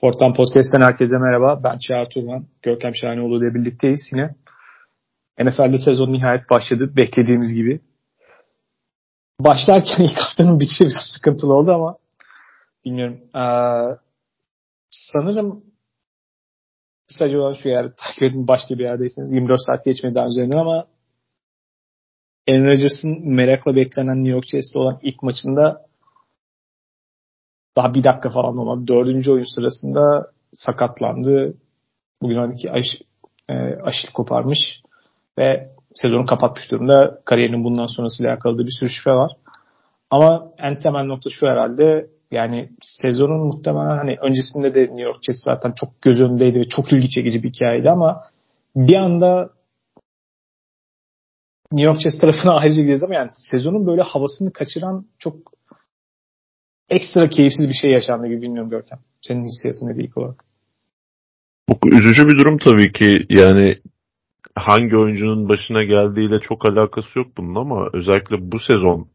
Fortan Podcast'ten herkese merhaba. Ben Çağrı Turman. Görkem Şahinoğlu ile birlikteyiz yine. NFL'de sezon nihayet başladı. Beklediğimiz gibi. Başlarken ilk haftanın bitişi biraz sıkıntılı oldu ama bilmiyorum. Ee, sanırım kısaca olan şu yer takip edin başka bir yerdeyseniz 24 saat geçmedi daha üzerinden ama Aaron Rodgers'ın merakla beklenen New York Jets'te olan ilk maçında daha bir dakika falan olmadı. Dördüncü oyun sırasında sakatlandı. Bugün hani aş, e, aşil koparmış ve sezonu kapatmış durumda. Kariyerinin bundan sonrasıyla alakalı bir sürü şüphe var. Ama en temel nokta şu herhalde yani sezonun muhtemelen hani öncesinde de New York Jets zaten çok göz önündeydi ve çok ilgi çekici bir hikayeydi ama bir anda New York Jets tarafına ayrıca gideceğiz ama yani sezonun böyle havasını kaçıran çok ekstra keyifsiz bir şey yaşandı gibi bilmiyorum Görkem. Senin hissiyatın ne ilk olarak? Bu üzücü bir durum tabii ki. Yani hangi oyuncunun başına geldiğiyle çok alakası yok bunun ama özellikle bu sezon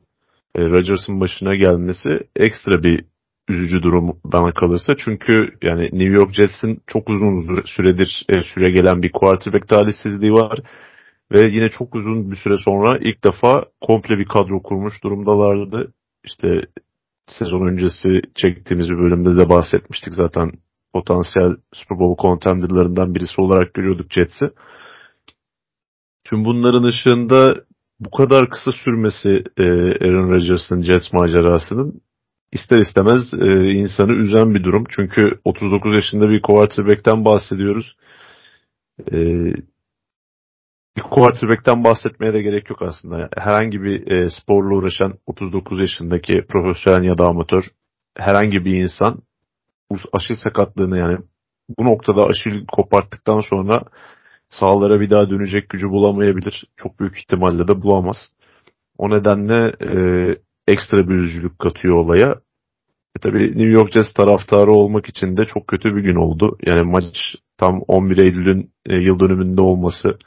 e, Rodgers'ın başına gelmesi ekstra bir üzücü durum bana kalırsa. Çünkü yani New York Jets'in çok uzun süredir e, süre gelen bir quarterback talihsizliği var. Ve yine çok uzun bir süre sonra ilk defa komple bir kadro kurmuş durumdalardı. İşte sezon öncesi çektiğimiz bir bölümde de bahsetmiştik zaten potansiyel Super Bowl contenderlarından birisi olarak görüyorduk Jets'i. Tüm bunların ışığında bu kadar kısa sürmesi e, Aaron Rodgers'ın Jets macerasının ister istemez e, insanı üzen bir durum. Çünkü 39 yaşında bir quarterback'ten bahsediyoruz. E, bir quarterback'ten bahsetmeye de gerek yok aslında. Herhangi bir e, sporla uğraşan 39 yaşındaki profesyonel ya da amatör herhangi bir insan aşil sakatlığını yani bu noktada aşil koparttıktan sonra sahalara bir daha dönecek gücü bulamayabilir. Çok büyük ihtimalle de bulamaz. O nedenle e, ekstra bir üzücülük katıyor olaya. E tabii New York Jets taraftarı olmak için de çok kötü bir gün oldu. Yani maç tam 11 Eylül'ün e, yıl dönümünde olması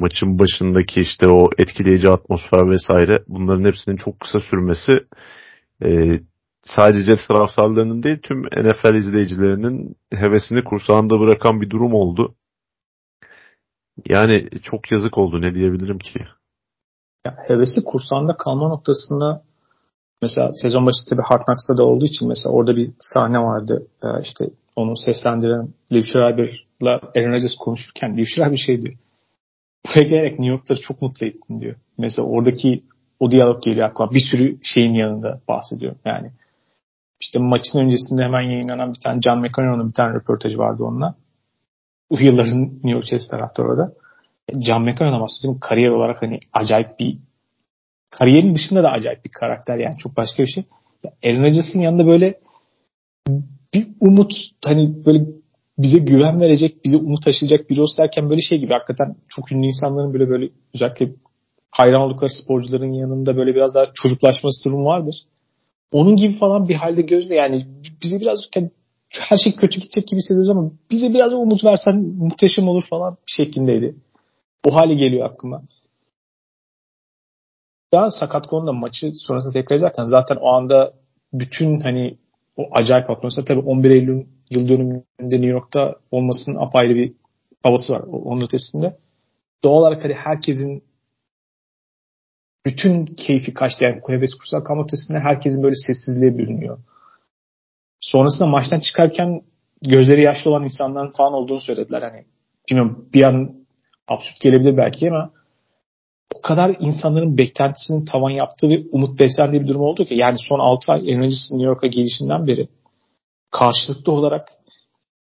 maçın başındaki işte o etkileyici atmosfer vesaire bunların hepsinin çok kısa sürmesi e, sadece Jets taraftarlarının değil tüm NFL izleyicilerinin hevesini kursağında bırakan bir durum oldu. Yani çok yazık oldu ne diyebilirim ki? Ya, hevesi kursağında kalma noktasında mesela sezon başı tabii Hard Knocks'ta da olduğu için mesela orada bir sahne vardı. Ee, işte onu seslendiren Liv Schreiber'la Aaron Rodgers konuşurken Liv Schreiber şey diyor buraya gelerek New York'ları çok mutlu ettin diyor. Mesela oradaki o diyalog geliyor aklıma. Bir sürü şeyin yanında bahsediyor. Yani işte maçın öncesinde hemen yayınlanan bir tane John McEnroe'nun bir tane röportajı vardı onunla. Bu yılların New York Jets taraftarı orada. John McEnroe'na bahsediyorum. Kariyer olarak hani acayip bir kariyerin dışında da acayip bir karakter yani çok başka bir şey. Aaron Rodgers'ın yanında böyle bir umut hani böyle bize güven verecek, bize umut taşıyacak biri olsa derken böyle şey gibi hakikaten çok ünlü insanların böyle böyle özellikle hayran oldukları sporcuların yanında böyle biraz daha çocuklaşması durumu vardır. Onun gibi falan bir halde gözle yani bize biraz yani her şey kötü gidecek gibi hissediyoruz ama bize biraz umut versen muhteşem olur falan şeklindeydi. O hale geliyor aklıma. Daha sakat konuda maçı sonrasında tekrar izlerken zaten o anda bütün hani o acayip atmosfer tabii 11 Eylül yıl dönümünde New York'ta olmasının apayrı bir havası var onun ötesinde. Doğal olarak hani herkesin bütün keyfi kaçtı. Yani heves kursal kalma ötesinde herkesin böyle sessizliğe bürünüyor. Sonrasında maçtan çıkarken gözleri yaşlı olan insanların falan olduğunu söylediler. Hani bilmiyorum bir an absürt gelebilir belki ama o kadar insanların beklentisinin tavan yaptığı ve umut beslendiği bir durum oldu ki yani son 6 ay Aaron New York'a gelişinden beri karşılıklı olarak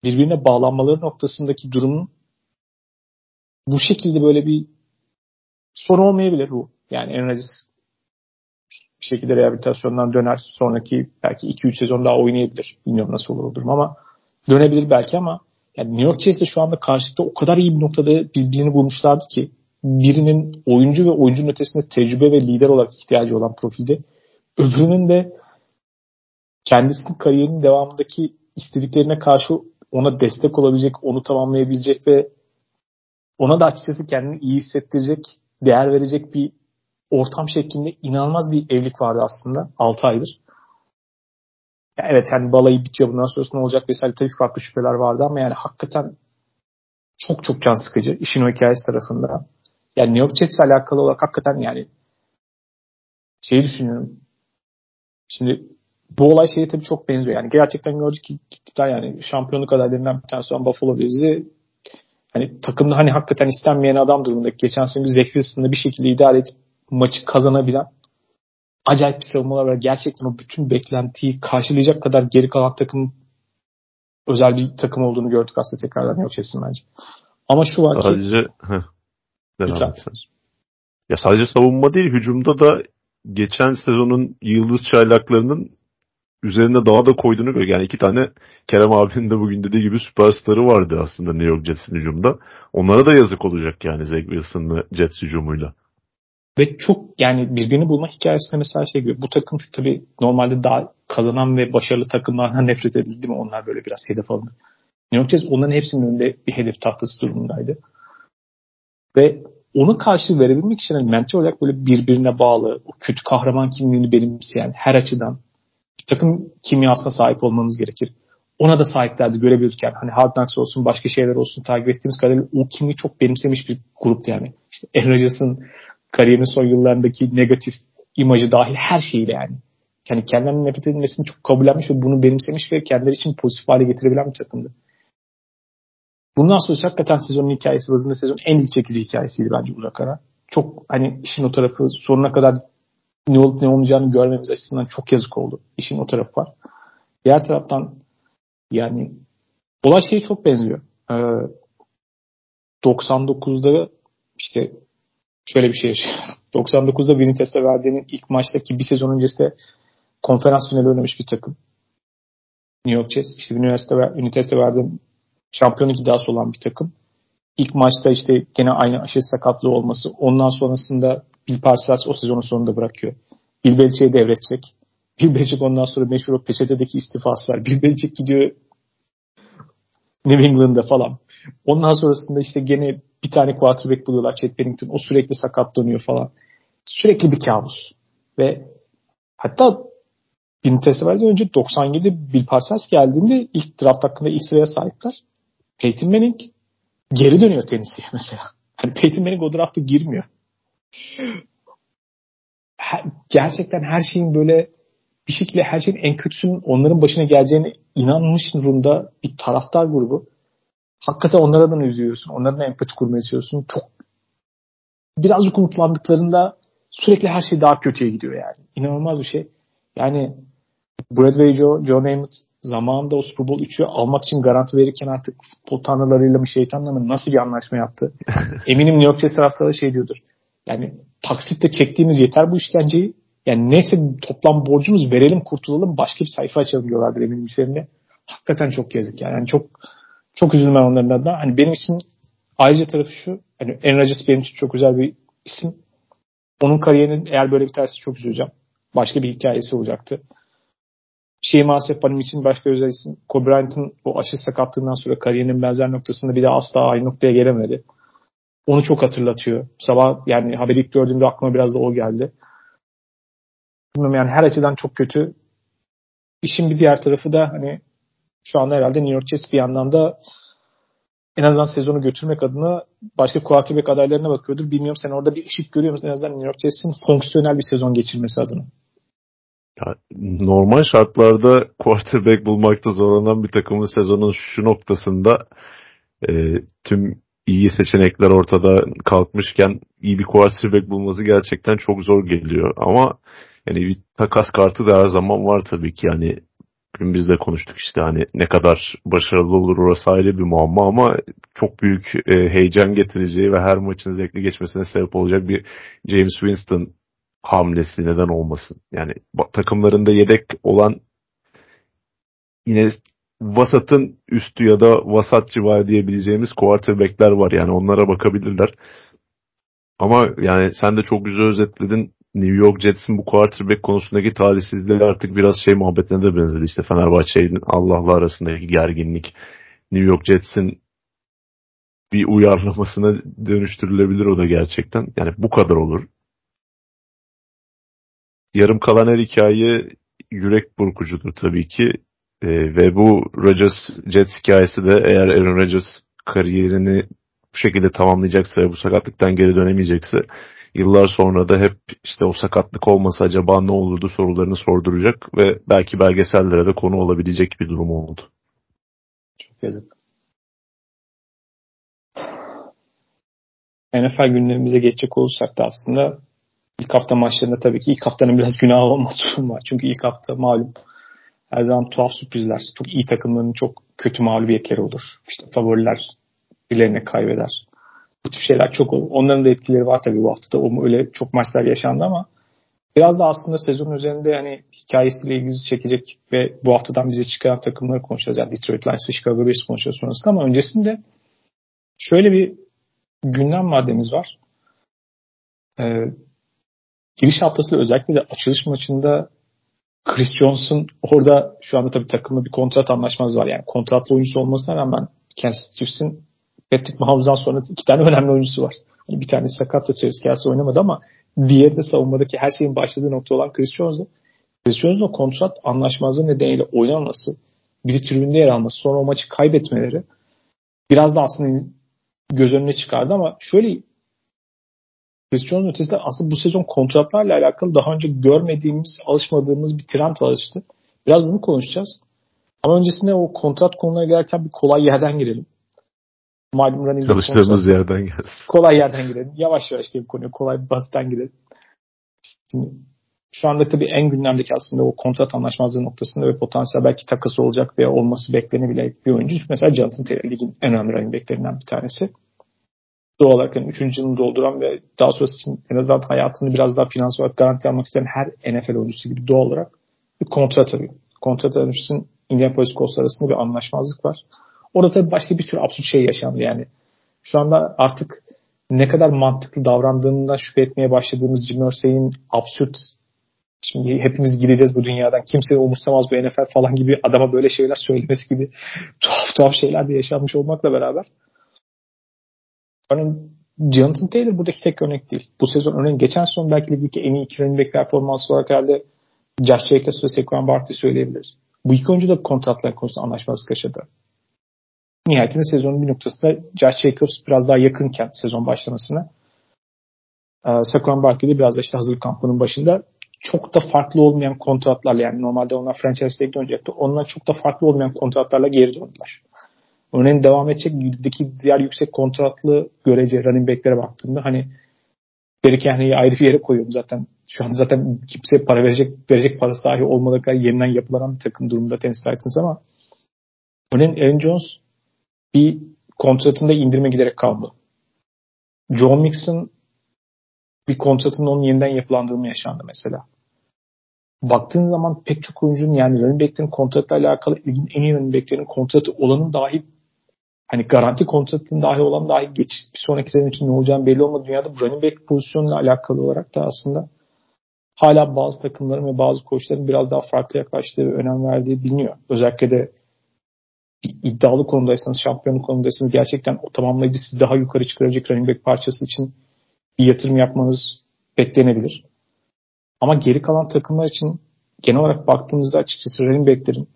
birbirine bağlanmaları noktasındaki durumun bu şekilde böyle bir sorun olmayabilir bu. Yani en Rodgers bir şekilde rehabilitasyondan döner. Sonraki belki 2-3 sezon daha oynayabilir. Bilmiyorum nasıl olur durum ama dönebilir belki ama yani New York Jets'te şu anda karşılıklı o kadar iyi bir noktada birbirini bulmuşlardı ki birinin oyuncu ve oyuncunun ötesinde tecrübe ve lider olarak ihtiyacı olan profilde öbürünün de kendisinin kariyerinin devamındaki istediklerine karşı ona destek olabilecek, onu tamamlayabilecek ve ona da açıkçası kendini iyi hissettirecek, değer verecek bir ortam şeklinde inanılmaz bir evlilik vardı aslında 6 aydır. ya evet yani balayı bitiyor bundan sonrası ne olacak vesaire tabii farklı şüpheler vardı ama yani hakikaten çok çok can sıkıcı işin o hikayesi tarafında. Yani New York Jets'le alakalı olarak hakikaten yani şeyi düşünüyorum. Şimdi bu olay şeye tabii çok benziyor. Yani gerçekten gördük ki yani şampiyonluk adaylarından bir tanesi olan Buffalo Bills'i hani takımda hani hakikaten istenmeyen adam durumunda geçen sene Zach Wilson'la bir şekilde idare edip maçı kazanabilen acayip bir savunmalar var. Gerçekten o bütün beklentiyi karşılayacak kadar geri kalan takım özel bir takım olduğunu gördük aslında tekrardan yok Jets'in bence. Ama şu var sadece, ki heh, ya sadece savunma değil hücumda da geçen sezonun yıldız çaylaklarının üzerinde daha da koyduğunu gör. Yani iki tane Kerem abinin de bugün dediği gibi süperstarı vardı aslında New York Jets'in hücumda. Onlara da yazık olacak yani Zach Wilson'lı Jets hücumuyla. Ve çok yani birbirini bulma hikayesinde mesela şey gibi bu takım tabii normalde daha kazanan ve başarılı takımlardan nefret edildi mi onlar böyle biraz hedef alındı. New York Jets onların hepsinin önünde bir hedef tahtası durumundaydı. Ve onu karşı verebilmek için hani mental olarak böyle birbirine bağlı, o kötü kahraman kimliğini benimseyen her açıdan takım kimyasına sahip olmanız gerekir. Ona da sahiplerdi görebilirken hani Hard Knocks olsun başka şeyler olsun takip ettiğimiz kadarıyla o kimliği çok benimsemiş bir gruptu yani. İşte Aaron Rodgers'ın kariyerinin son yıllarındaki negatif imajı dahil her şeyiyle yani. Yani kendilerinin nefret edilmesini çok kabullenmiş ve bunu benimsemiş ve kendileri için pozitif hale getirebilen bir takımdı. Bundan sonra hakikaten sezonun hikayesi bazında sezon en ilk çekici hikayesiydi bence Burak Ara. Çok hani işin o tarafı sonuna kadar ne olup ne olmayacağını görmemiz açısından çok yazık oldu. İşin o tarafı var. Diğer taraftan yani olay şeye çok benziyor. Ee, 99'da işte şöyle bir şey yaşıyor. 99'da Vinites'e verdiğinin ilk maçtaki bir sezon öncesinde konferans finali oynamış bir takım. New York Jets. İşte üniversite Vinites'e verdiğim şampiyonluk iddiası olan bir takım. İlk maçta işte gene aynı aşı sakatlığı olması. Ondan sonrasında Bill Parcells o sezonun sonunda bırakıyor. Bill Belichick'e devredecek. Bill Belichick ondan sonra meşhur o peçetedeki istifası var. Bill Belichick gidiyor New England'da falan. Ondan sonrasında işte gene bir tane quarterback buluyorlar Chet Bennington. O sürekli sakatlanıyor falan. Sürekli bir kabus. Ve hatta Benitez'e önce 97 Bill Parcells geldiğinde ilk draft hakkında ilk sıraya sahipler. Peyton Manning geri dönüyor tenisiye mesela. Hani Peyton Manning o drafta girmiyor. Gerçekten her şeyin böyle bir şekilde her şeyin en kötüsünün onların başına geleceğine inanmış durumda bir taraftar grubu. Hakikaten onlara da üzülüyorsun. Onlara da empati kurmaya çalışıyorsun. Çok birazcık umutlandıklarında sürekli her şey daha kötüye gidiyor yani. İnanılmaz bir şey. Yani Broadway Joe, Joe Namath zamanında o Super Bowl 3'ü almak için garanti verirken artık futbol tanrılarıyla mı şeytanla mı nasıl bir anlaşma yaptı? Eminim New York Jets taraftarı şey diyordur. Yani taksitle çektiğimiz yeter bu işkenceyi. Yani neyse toplam borcumuz verelim kurtulalım başka bir sayfa açalım diyorlardır eminim üzerine. Hakikaten çok yazık yani. yani çok çok üzüldüm ben onların adına. Hani benim için ayrıca tarafı şu. Hani Rodgers benim için çok güzel bir isim. Onun kariyerinin eğer böyle bir tersi çok üzüleceğim. Başka bir hikayesi olacaktı şey maalesef benim için başka özel isim. Kobe Bryant'ın o aşı sakatlığından sonra kariyerinin benzer noktasında bir de asla aynı noktaya gelemedi. Onu çok hatırlatıyor. Sabah yani haberi ilk gördüğümde aklıma biraz da o geldi. Bilmiyorum yani her açıdan çok kötü. İşin bir diğer tarafı da hani şu anda herhalde New York Jets bir yandan da en azından sezonu götürmek adına başka quarterback adaylarına bakıyordur. Bilmiyorum sen orada bir ışık görüyor musun en azından New York Jets'in fonksiyonel bir sezon geçirmesi adına? Ya, normal şartlarda quarterback bulmakta zorlanan bir takımın sezonun şu noktasında e, tüm iyi seçenekler ortada kalkmışken iyi bir quarterback bulması gerçekten çok zor geliyor. Ama yani bir takas kartı da her zaman var tabii ki. Yani bugün biz de konuştuk işte hani ne kadar başarılı olur orası ayrı bir muamma ama çok büyük e, heyecan getireceği ve her maçın zevkli geçmesine sebep olacak bir James Winston hamlesi neden olmasın. Yani takımlarında yedek olan yine vasatın üstü ya da vasat civarı diyebileceğimiz quarterback'ler var. Yani onlara bakabilirler. Ama yani sen de çok güzel özetledin. New York Jets'in bu quarterback konusundaki talihsizliği artık biraz şey muhabbetine de benzedi. İşte Fenerbahçe'nin Allah'la arasındaki gerginlik. New York Jets'in bir uyarlamasına dönüştürülebilir o da gerçekten. Yani bu kadar olur yarım kalan her hikaye yürek burkucudur tabii ki. E, ve bu Rodgers Jets hikayesi de eğer Aaron Rodgers kariyerini bu şekilde tamamlayacaksa bu sakatlıktan geri dönemeyecekse yıllar sonra da hep işte o sakatlık olmasa acaba ne olurdu sorularını sorduracak ve belki belgesellere de konu olabilecek bir durum oldu. Çok yazık. NFL gündemimize geçecek olursak da aslında ilk hafta maçlarında tabii ki ilk haftanın biraz günahı olması var. Çünkü ilk hafta malum her zaman tuhaf sürprizler, çok iyi takımların çok kötü mağlubiyetleri olur. İşte favoriler birilerine kaybeder. Bu tip şeyler çok olur. Onların da etkileri var tabii bu haftada. O öyle çok maçlar yaşandı ama biraz da aslında sezon üzerinde hani hikayesiyle ilgili çekecek ve bu haftadan bize çıkan takımları konuşacağız. Yani Detroit Lions ve Chicago Bears konuşacağız sonrasında ama öncesinde şöyle bir gündem maddemiz var. Ee, giriş haftası özellikle de açılış maçında Chris Johnson orada şu anda tabii takımla bir kontrat anlaşmaz var. Yani kontratlı oyuncusu olmasına rağmen Kansas Chiefs'in Patrick Mahomes'dan sonra iki tane önemli oyuncusu var. Yani bir tane sakat da Travis Kelsey oynamadı ama diğeri de savunmadaki her şeyin başladığı nokta olan Chris Jones'du. Chris Jones'un kontrat anlaşmazlığı nedeniyle oynamaması, bir tribünde yer alması, sonra o maçı kaybetmeleri biraz da aslında göz önüne çıkardı ama şöyle Chris ötesinde aslında bu sezon kontratlarla alakalı daha önce görmediğimiz, alışmadığımız bir trend var işte. Biraz bunu konuşacağız. Ama öncesinde o kontrat konularına gelirken bir kolay yerden girelim. Malum running Çalıştığımız yerden gelsin. Kolay yerden girelim. Yavaş yavaş gelip konuya kolay bir basitten girelim. Şimdi, şu anda tabii en gündemdeki aslında o kontrat anlaşmazlığı noktasında ve potansiyel belki takası olacak veya olması beklenebilecek bir oyuncu. Mesela Jonathan Taylor ligin en önemli running backlerinden bir tanesi doğal olarak yani 3. yılını dolduran ve daha sonrası için en azından hayatını biraz daha finansal olarak garanti almak isteyen her NFL oyuncusu gibi doğal olarak bir kontrat arıyor. Kontrat aramak için Indianapolis Colts arasında bir anlaşmazlık var. Orada tabii başka bir sürü absürt şey yaşandı yani. Şu anda artık ne kadar mantıklı davrandığından şüphe etmeye başladığımız Jim Irsay'in absürt şimdi hepimiz gireceğiz bu dünyadan kimse umursamaz bu NFL falan gibi adama böyle şeyler söylemesi gibi tuhaf tuhaf şeyler de yaşanmış olmakla beraber Örneğin Jonathan Taylor buradaki tek örnek değil. Bu sezon örneğin geçen sezon belki ligdeki en iyi iki running back performansı olarak herhalde Josh Jacobs ve Saquon Barkley söyleyebiliriz. Bu iki oyuncu da kontratlar konusunda anlaşmazlık yaşadı. Nihayetinde sezonun bir noktasında Josh Jacobs biraz daha yakınken sezon başlamasına e, Saquon Barkley de biraz da işte hazırlık kampının başında çok da farklı olmayan kontratlarla yani normalde onlar franchise ligde oynayacaktı. Onlar çok da farklı olmayan kontratlarla geri döndüler. Örneğin devam edecek ligdeki diğer yüksek kontratlı görece running back'lere baktığımda hani Derrick Henry'i ayrı bir yere koyuyorum zaten. Şu an zaten kimse para verecek verecek parası dahi olmadığı kadar yeniden yapılanan bir takım durumda Tennessee Titans ama örneğin Aaron Jones bir kontratında indirme giderek kaldı. John Mixon bir kontratının onun yeniden yapılandırılma yaşandı mesela. Baktığın zaman pek çok oyuncunun yani running back'lerin kontratla alakalı en iyi running back'lerin kontratı olanın dahi hani garanti kontratın dahi olan dahi geç bir sonraki sene için ne olacağını belli olmadı. Dünyada running back pozisyonuyla alakalı olarak da aslında hala bazı takımların ve bazı koçların biraz daha farklı yaklaştığı ve önem verdiği biliniyor. Özellikle de iddialı konumdaysanız, şampiyonluk konumdaysanız gerçekten o tamamlayıcı sizi daha yukarı çıkaracak running back parçası için bir yatırım yapmanız beklenebilir. Ama geri kalan takımlar için genel olarak baktığımızda açıkçası running backlerin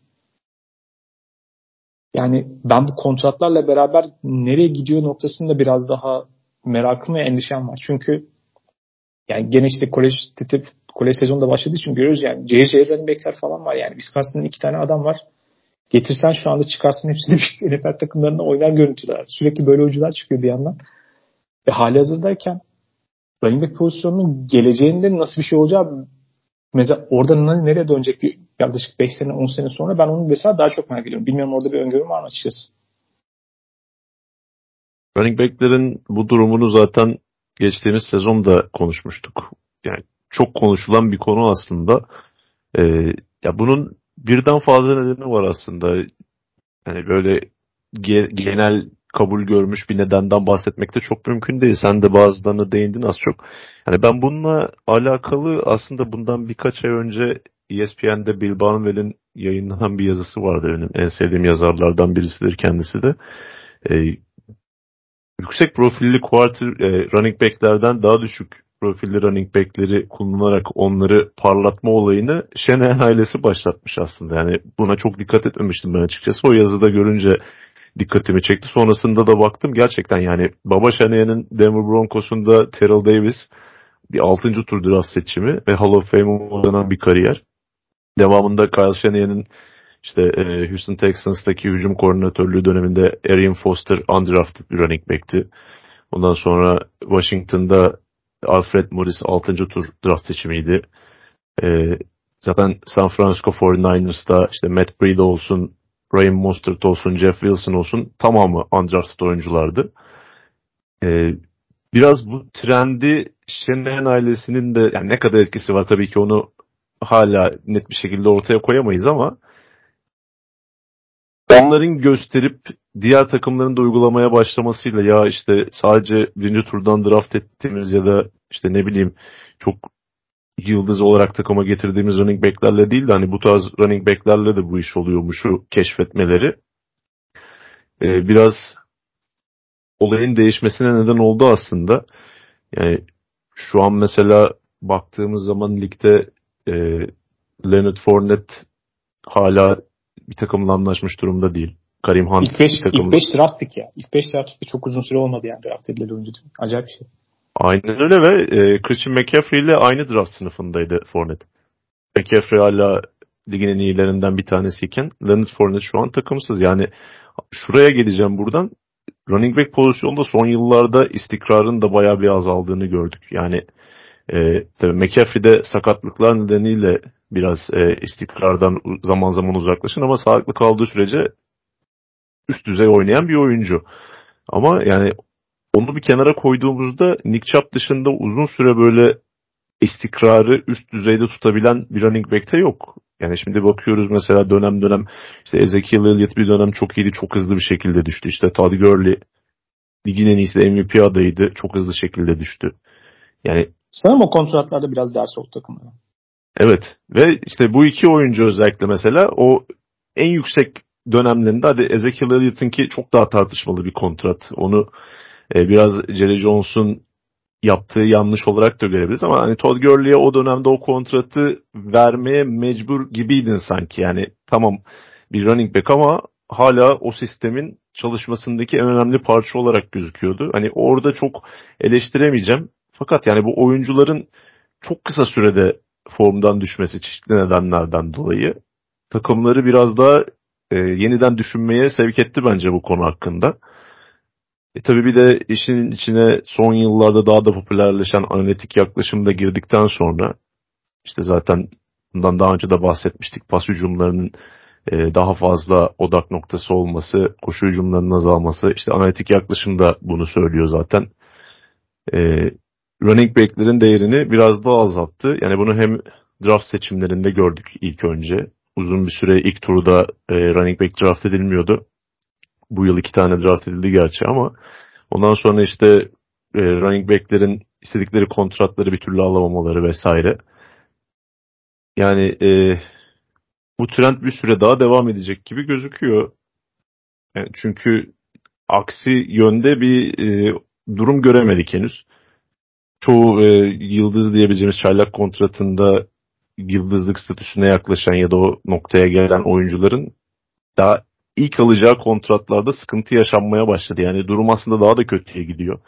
yani ben bu kontratlarla beraber nereye gidiyor noktasında biraz daha merakım ve endişem var. Çünkü yani gene işte kolej, kolej sezonunda başladığı için görüyoruz yani CC running falan var yani. Wisconsin'ın iki tane adam var. Getirsen şu anda çıkarsın hepsini NFL takımlarında oynar görüntüler. Sürekli böyle oyuncular çıkıyor bir yandan. Ve hali hazırdayken running back pozisyonunun geleceğinde nasıl bir şey olacağı mesela orada nereye dönecek bir yaklaşık 5 sene 10 sene sonra ben onu mesela daha çok merak ediyorum. Bilmiyorum orada bir öngörüm var mı açıkçası? Running back'lerin bu durumunu zaten geçtiğimiz sezonda konuşmuştuk. Yani çok konuşulan bir konu aslında. Ee, ya bunun birden fazla nedeni var aslında. Yani böyle ge- genel kabul görmüş bir nedenden bahsetmek de çok mümkün değil. Sen de bazılarına değindin az çok. Yani ben bununla alakalı aslında bundan birkaç ay önce ESPN'de Bill Barnwell'in yayınlanan bir yazısı vardı benim. En sevdiğim yazarlardan birisidir kendisi de. Ee, yüksek profilli quarter e, running back'lerden daha düşük profilli running back'leri kullanarak onları parlatma olayını Shanahan ailesi başlatmış aslında. Yani buna çok dikkat etmemiştim ben açıkçası. O yazıda görünce dikkatimi çekti. Sonrasında da baktım gerçekten yani Baba Shanahan'ın Denver Broncos'unda Terrell Davis bir 6. tur draft seçimi ve Hall of Fame'e uzanan bir kariyer. Devamında Kyle Shanahan'ın işte e, Houston Texans'taki hücum koordinatörlüğü döneminde Arian Foster undrafted bir running back'ti. Ondan sonra Washington'da Alfred Morris 6. tur draft seçimiydi. E, zaten San Francisco 49ers'ta işte Matt Breida olsun, Ryan Mostert olsun, Jeff Wilson olsun tamamı undrafted oyunculardı. E, biraz bu trendi Shanahan ailesinin de yani ne kadar etkisi var tabii ki onu hala net bir şekilde ortaya koyamayız ama onların gösterip diğer takımların da uygulamaya başlamasıyla ya işte sadece birinci turdan draft ettiğimiz ya da işte ne bileyim çok yıldız olarak takıma getirdiğimiz running backlerle değil de hani bu tarz running backlerle de bu iş oluyormuşu keşfetmeleri ee, biraz olayın değişmesine neden oldu aslında. Yani şu an mesela baktığımız zaman ligde e, Leonard Fournette hala bir takımla anlaşmış durumda değil. Karim Hunt ilk 5 ilk 5 draft pick ya. İlk 5 draft pick çok uzun süre olmadı yani draft edilen oyuncu. Acayip bir şey. Aynen öyle ve e, Christian McCaffrey ile aynı draft sınıfındaydı Fournette. McCaffrey hala ligin en iyilerinden bir tanesiyken Leonard Fournette şu an takımsız. Yani şuraya geleceğim buradan. Running back pozisyonda son yıllarda istikrarın da bayağı bir azaldığını gördük. Yani e, tabii McCaffrey'de sakatlıklar nedeniyle biraz e, istikrardan zaman zaman uzaklaşın ama sağlıklı kaldığı sürece üst düzey oynayan bir oyuncu. Ama yani onu bir kenara koyduğumuzda Nick Chubb dışında uzun süre böyle istikrarı üst düzeyde tutabilen bir running back'te yok. Yani şimdi bakıyoruz mesela dönem dönem işte Ezekiel Elliott bir dönem çok iyiydi, çok hızlı bir şekilde düştü. İşte Todd Gurley ligin en iyisi MVP adayıydı, çok hızlı şekilde düştü. Yani Sanırım o kontratlarda biraz ders oldu takımlara. Evet ve işte bu iki oyuncu özellikle mesela o en yüksek dönemlerinde hadi Ezekiel Elliott'ınki çok daha tartışmalı bir kontrat. Onu e, biraz Jerry Jones'un yaptığı yanlış olarak da görebiliriz ama hani Todd Gurley'e o dönemde o kontratı vermeye mecbur gibiydin sanki. Yani tamam bir running back ama hala o sistemin çalışmasındaki en önemli parça olarak gözüküyordu. Hani orada çok eleştiremeyeceğim. Fakat yani bu oyuncuların çok kısa sürede formdan düşmesi çeşitli nedenlerden dolayı takımları biraz daha e, yeniden düşünmeye sevk etti bence bu konu hakkında. E tabii bir de işin içine son yıllarda daha da popülerleşen analitik yaklaşım da girdikten sonra işte zaten bundan daha önce de bahsetmiştik pas hücumlarının e, daha fazla odak noktası olması, koşu hücumlarının azalması işte analitik yaklaşım da bunu söylüyor zaten. E, running back'lerin değerini biraz daha azalttı. Yani bunu hem draft seçimlerinde gördük ilk önce. Uzun bir süre ilk turda e, running back draft edilmiyordu. Bu yıl iki tane draft edildi gerçi ama ondan sonra işte e, running back'lerin istedikleri kontratları bir türlü alamamaları vesaire. Yani e, bu trend bir süre daha devam edecek gibi gözüküyor. Yani çünkü aksi yönde bir e, durum göremedik henüz çoğu e, yıldız diyebileceğimiz çaylak kontratında yıldızlık statüsüne yaklaşan ya da o noktaya gelen oyuncuların daha ilk alacağı kontratlarda sıkıntı yaşanmaya başladı. Yani durum aslında daha da kötüye gidiyor.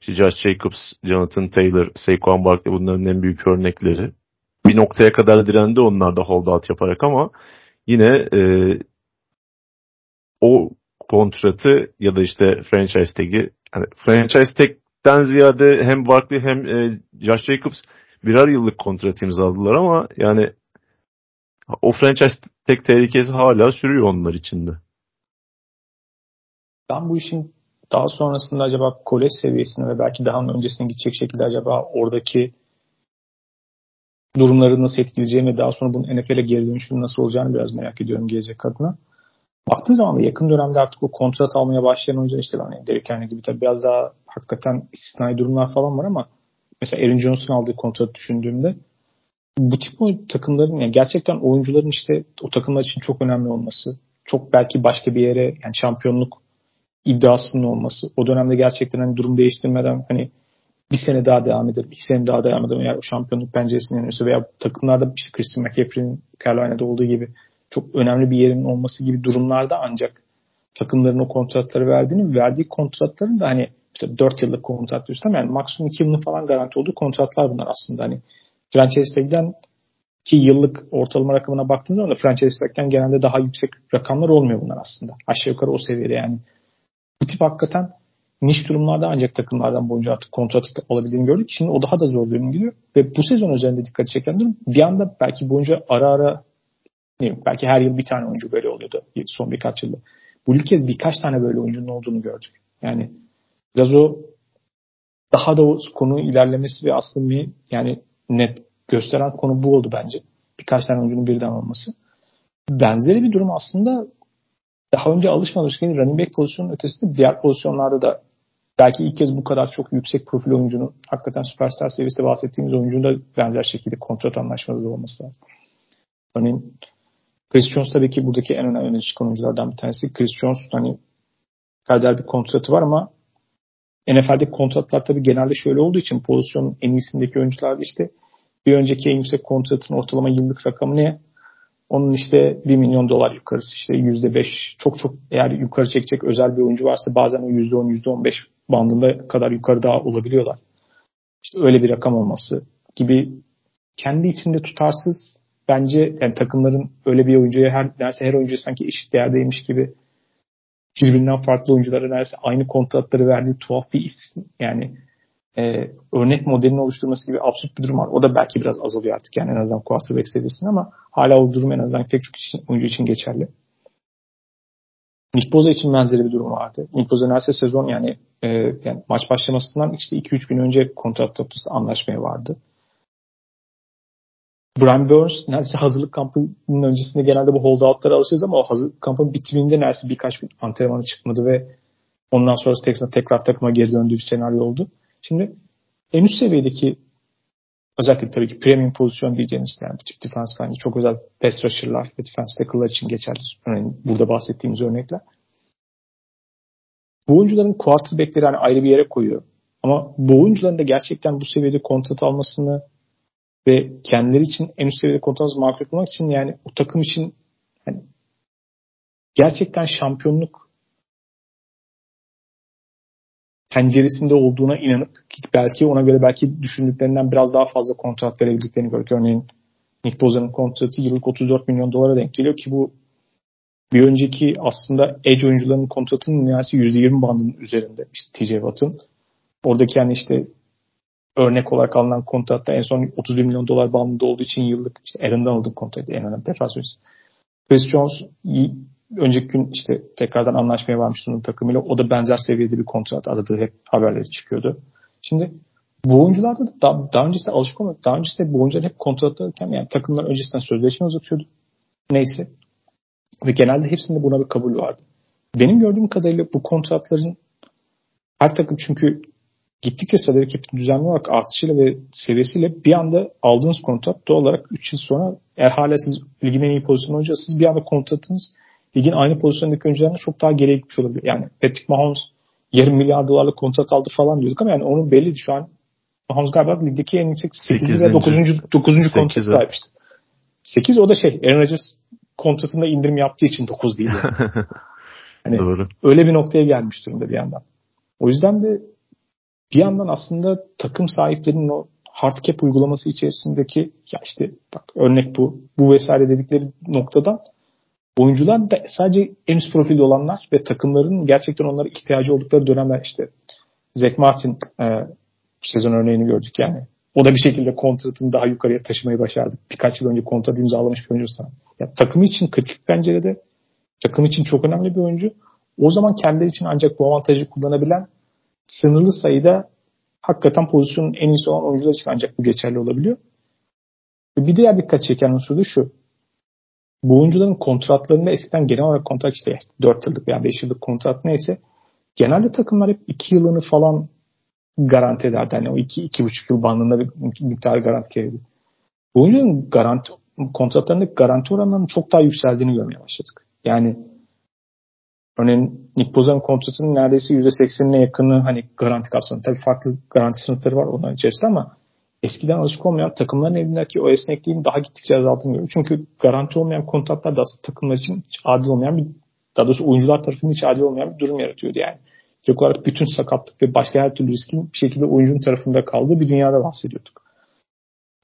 İşte Josh Jacobs, Jonathan Taylor, Saquon Barkley bunların en büyük örnekleri. Bir noktaya kadar direndi onlar da holdout yaparak ama yine e, o kontratı ya da işte franchise tag'i yani franchise tag den ziyade hem Barkley hem e, Josh Jacobs birer yıllık kontrat imzaladılar ama yani o franchise tek tehlikesi hala sürüyor onlar içinde. Ben bu işin daha sonrasında acaba kolej seviyesine ve belki daha öncesine gidecek şekilde acaba oradaki durumları nasıl etkileyeceğini ve daha sonra bunun NFL'e geri dönüşünün nasıl olacağını biraz merak ediyorum gelecek adına. Baktığın zaman da yakın dönemde artık o kontrat almaya başlayan oyuncular işte hani Derek Henry gibi tabii biraz daha hakikaten istisnai durumlar falan var ama mesela Aaron Jones'un aldığı kontratı düşündüğümde bu tip takımların yani gerçekten oyuncuların işte o takımlar için çok önemli olması, çok belki başka bir yere yani şampiyonluk iddiasının olması, o dönemde gerçekten hani durum değiştirmeden hani bir sene daha devam ederim, iki sene daha devam ederim eğer o şampiyonluk penceresini yanıyorsa veya takımlarda işte Christian McCaffrey'in Carolina'da olduğu gibi çok önemli bir yerin olması gibi durumlarda ancak takımların o kontratları verdiğini verdiği kontratların da hani mesela 4 yıllık kontrat diyorsun yani maksimum 2 yılın falan garanti olduğu kontratlar bunlar aslında. Hani franchise tag'den ki yıllık ortalama rakamına baktığınız zaman da franchise tag'den genelde daha yüksek rakamlar olmuyor bunlar aslında. Aşağı yukarı o seviyede yani. Bu tip hakikaten niş durumlarda ancak takımlardan boyunca artık kontrat olabildiğini gördük. Şimdi o daha da zor durum gidiyor. Ve bu sezon üzerinde dikkat çeken durum bir anda belki boyunca ara ara bileyim, belki her yıl bir tane oyuncu böyle oluyordu son birkaç yılda. Bu ilk kez birkaç tane böyle oyuncunun olduğunu gördük. Yani biraz o daha da o konu ilerlemesi ve aslında bir yani net gösteren konu bu oldu bence. Birkaç tane oyuncunun birden olması. Benzeri bir durum aslında daha önce alışmamıştık. Running back pozisyonunun ötesinde diğer pozisyonlarda da belki ilk kez bu kadar çok yüksek profil oyuncunun hakikaten süperstar seviyesinde bahsettiğimiz oyuncunun da benzer şekilde kontrat anlaşması olması lazım. Örneğin Chris Jones tabii ki buradaki en önemli çıkan oyunculardan bir tanesi. Chris Jones hani kader bir kontratı var ama NFL'deki kontratlar tabii genelde şöyle olduğu için pozisyonun en iyisindeki oyuncularda işte bir önceki en yüksek kontratın ortalama yıllık rakamı ne? Onun işte 1 milyon dolar yukarısı işte %5 çok çok eğer yukarı çekecek özel bir oyuncu varsa bazen o %10 %15 bandında kadar yukarı daha olabiliyorlar. İşte öyle bir rakam olması gibi kendi içinde tutarsız bence yani takımların öyle bir oyuncuya her neredeyse her oyuncu sanki eşit değerdeymiş gibi birbirinden farklı oyunculara neredeyse aynı kontratları verdiği tuhaf bir isim. Yani e, örnek modelini oluşturması gibi absürt bir durum var. O da belki biraz azalıyor artık yani en azından quarterback seviyesinde ama hala o durum en azından pek çok için, oyuncu için geçerli. Nick Boza için benzeri bir durum vardı. Nick Boza neredeyse sezon yani, e, yani maç başlamasından işte 2-3 gün önce kontrat toplusu anlaşmaya vardı. Brian Burns neredeyse hazırlık kampının öncesinde genelde bu holdoutlara alışırız ama o hazırlık kampının bitiminde neredeyse birkaç gün antrenmana çıkmadı ve ondan sonra Texas'a tekrar takıma geri döndüğü bir senaryo oldu. Şimdi en üst seviyedeki özellikle tabii ki premium pozisyon diyeceğiniz yani bu tip defense bence çok özel pass rusher'lar ve defense tackle'lar için geçerli. Örneğin burada bahsettiğimiz örnekler. Bu oyuncuların quarterback'leri hani ayrı bir yere koyuyor. Ama bu oyuncuların da gerçekten bu seviyede kontrat almasını ve kendileri için en üst seviyede kontrat makul bulmak için yani o takım için hani gerçekten şampiyonluk penceresinde olduğuna inanıp belki ona göre belki düşündüklerinden biraz daha fazla kontrat verebildiklerini gördük. Örneğin Nick Boza'nın kontratı yıllık 34 milyon dolara denk geliyor ki bu bir önceki aslında edge oyuncularının kontratının neredeyse %20 bandının üzerinde. İşte TJ Watt'ın. Oradaki yani işte örnek olarak alınan kontratta en son 31 milyon dolar bandında olduğu için yıllık işte Aaron Donald'ın kontratı en önemli defans Chris Jones önceki gün işte tekrardan anlaşmaya varmış sunum takımıyla. O da benzer seviyede bir kontrat aradığı hep haberleri çıkıyordu. Şimdi bu oyuncularda da daha, daha öncesinde alışık olmadık. Daha öncesinde bu oyuncular hep kontrat alırken yani takımlar öncesinden sözleşme uzatıyordu. Neyse. Ve genelde hepsinde buna bir kabul vardı. Benim gördüğüm kadarıyla bu kontratların her takım çünkü gittikçe salary cap'in düzenli olarak artışıyla ve seviyesiyle bir anda aldığınız kontrat doğal olarak 3 yıl sonra eğer hala siz ligin en iyi pozisyonu oyuncusunuz bir anda kontratınız ligin aynı pozisyondaki oyuncularına çok daha geriye gitmiş olabilir. Yani Patrick Mahomes yarım milyar dolarlık kontrat aldı falan diyorduk ama yani onun belliydi şu an Mahomes galiba ligdeki en yüksek 8. 8. ve 9. 9. kontrat sahibi işte. 8 o da şey Aaron Rodgers kontratında indirim yaptığı için 9 değil. Yani. hani Doğru. Öyle bir noktaya gelmiş durumda bir yandan. O yüzden de bir yandan aslında takım sahiplerinin o hard cap uygulaması içerisindeki ya işte bak örnek bu bu vesaire dedikleri noktadan oyuncular da sadece en üst profilde olanlar ve takımların gerçekten onlara ihtiyacı oldukları dönemler işte Zach Martin e, sezon örneğini gördük yani. O da bir şekilde kontratını daha yukarıya taşımayı başardı. Birkaç yıl önce kontrat imzalamış bir oyuncu sana. Ya, takımı için kritik pencerede takım için çok önemli bir oyuncu. O zaman kendileri için ancak bu avantajı kullanabilen sınırlı sayıda hakikaten pozisyonun en iyisi olan oyuncular için ancak bu geçerli olabiliyor. Bir diğer dikkat çeken unsur da şu bu oyuncuların kontratlarında eskiden genel olarak kontrat işte 4 yıllık veya 5 yıllık kontrat neyse genelde takımlar hep 2 yılını falan garanti ederdi. Yani o 2 2,5 yıl bandında bir miktar garanti verirdi. Bu oyuncuların garanti kontratlarındaki garanti oranlarının çok daha yükseldiğini görmeye başladık. Yani örneğin Nick Boza'nın kontratının neredeyse %80'ine yakını hani garanti kapsamında. Tabii farklı garanti sınıfları var onların içerisinde ama eskiden alışık olmayan takımların elindeki o esnekliğin daha gittikçe azaldığını görüyoruz. Çünkü garanti olmayan kontratlar da aslında takımlar için hiç adil olmayan bir daha doğrusu oyuncular tarafından hiç adil olmayan bir durum yaratıyordu yani. Yok olarak bütün sakatlık ve başka her türlü riskin bir şekilde oyuncunun tarafında kaldığı bir dünyada bahsediyorduk.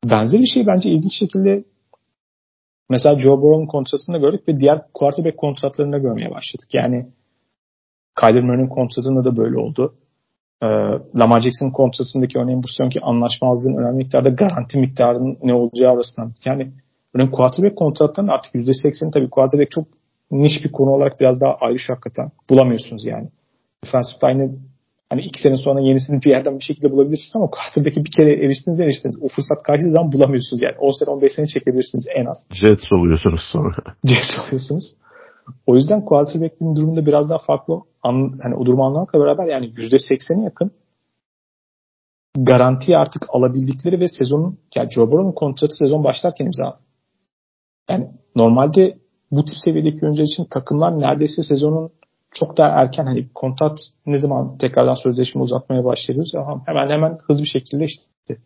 Benzer bir şey bence ilginç şekilde mesela Joe Burrow'un kontratında gördük ve diğer quarterback kontratlarında görmeye başladık. Yani Kyler Murray'nin kontratında da böyle oldu. Ee, Lamar Jackson kontratındaki örneğin bu sonki anlaşmazlığın önemli miktarda garanti miktarının ne olacağı arasından. Yani örneğin quarterback kontratlarının artık %80'i tabii quarterback çok niş bir konu olarak biraz daha ayrı şu hakikaten. Bulamıyorsunuz yani. Defensive line'ı hani iki sene sonra yenisini bir yerden bir şekilde bulabilirsiniz ama quarterback'i bir kere eriştiniz eriştiniz. O fırsat kaçtığı zaman bulamıyorsunuz yani. 10 sene 15 sene çekebilirsiniz en az. Jets oluyorsunuz sonra. Jets oluyorsunuz. O yüzden quarterback'in durumunda biraz daha farklı an, hani o durumu anlamakla beraber yani %80'e yakın garanti artık alabildikleri ve sezonun yani Joe Burrow'un kontratı sezon başlarken imza. Yani normalde bu tip seviyedeki oyuncular için takımlar neredeyse sezonun çok daha erken hani kontrat ne zaman tekrardan sözleşme uzatmaya başlıyoruz hemen hemen hızlı bir şekilde işte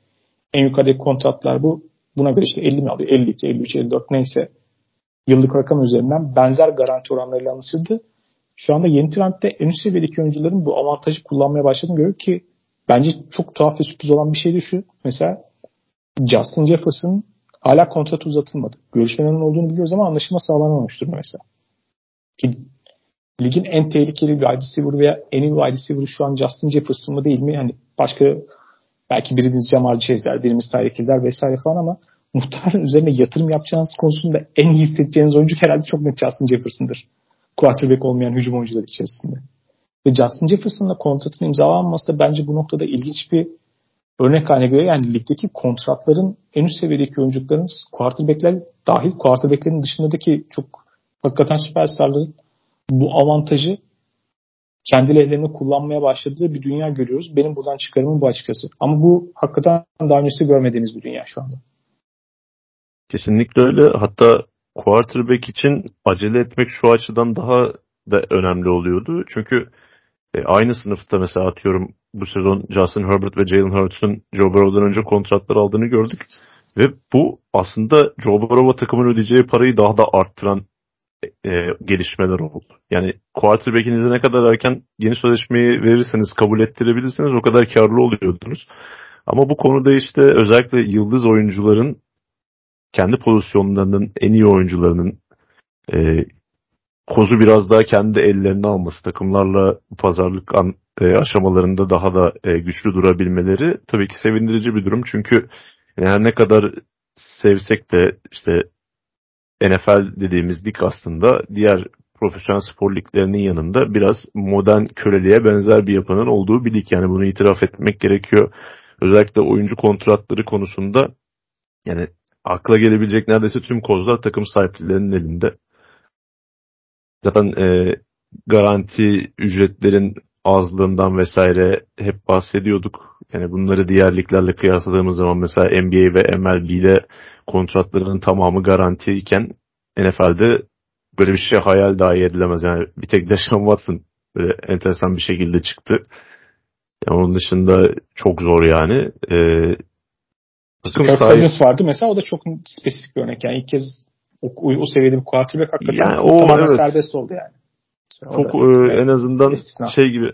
en yukarıdaki kontratlar bu. Buna göre işte 50 mi alıyor? 52, 53, 54 neyse yıllık rakam üzerinden benzer garanti oranlarıyla anlaşıldı. Şu anda yeni trendde en üst seviyedeki oyuncuların bu avantajı kullanmaya başladığını görüyoruz ki bence çok tuhaf ve sürpriz olan bir şey de şu. Mesela Justin Jefferson hala kontratı uzatılmadı. Görüşmelerin olduğunu biliyoruz ama anlaşılma sağlanamamış durumda mesela. Ki ligin en tehlikeli wide receiver veya en iyi wide receiver şu an Justin Jefferson mı değil mi? Hani başka belki birimiz Jamar Chase'ler, birimiz Tyreek Hill'ler vesaire falan ama muhtemelen üzerine yatırım yapacağınız konusunda en iyi hissedeceğiniz oyuncu herhalde çok net Justin Jefferson'dır. Quarterback olmayan hücum oyuncular içerisinde. Ve Justin Jefferson'la kontratın imzalanması da bence bu noktada ilginç bir örnek haline göre yani ligdeki kontratların en üst seviyedeki oyuncuların quarterbackler dahil quarterbacklerin dışındaki çok hakikaten süperstarların bu avantajı kendi ellerine kullanmaya başladığı bir dünya görüyoruz. Benim buradan çıkarımım bu açıkçası. Ama bu hakikaten daha öncesi görmediğimiz bir dünya şu anda. Kesinlikle öyle. Hatta quarterback için acele etmek şu açıdan daha da önemli oluyordu. Çünkü e, aynı sınıfta mesela atıyorum bu sezon Justin Herbert ve Jalen Hurts'un Joe Burrow'dan önce kontratlar aldığını gördük. Ve bu aslında Joe Burrow'a takımın ödeyeceği parayı daha da arttıran e, gelişmeler oldu. Yani quarterback'inize ne kadar erken yeni sözleşmeyi verirseniz, kabul ettirebilirsiniz o kadar karlı oluyordunuz. Ama bu konuda işte özellikle yıldız oyuncuların kendi pozisyonlarının en iyi oyuncularının e, kozu biraz daha kendi ellerine alması, takımlarla pazarlık an, e, aşamalarında daha da e, güçlü durabilmeleri tabii ki sevindirici bir durum. Çünkü yani ne kadar sevsek de işte NFL dediğimiz lig aslında diğer profesyonel spor liglerinin yanında biraz modern köleliğe benzer bir yapının olduğu bir lig. Yani bunu itiraf etmek gerekiyor. Özellikle oyuncu kontratları konusunda yani akla gelebilecek neredeyse tüm kozlar takım sahiplerinin elinde. Zaten e, garanti ücretlerin azlığından vesaire hep bahsediyorduk. Yani bunları diğer liglerle kıyasladığımız zaman mesela NBA ve MLB'de kontratlarının tamamı garanti iken NFL'de böyle bir şey hayal dahi edilemez. Yani bir tek Deshaun Watson böyle enteresan bir şekilde çıktı. Yani onun dışında çok zor yani. Ee, Kirk sahip... Cousins vardı mesela o da çok spesifik bir örnek. Yani ilk kez o, o seviyede bir quarterback hakikaten yani o, tamamen evet. serbest oldu yani. Mesela çok e, en azından istisna. şey gibi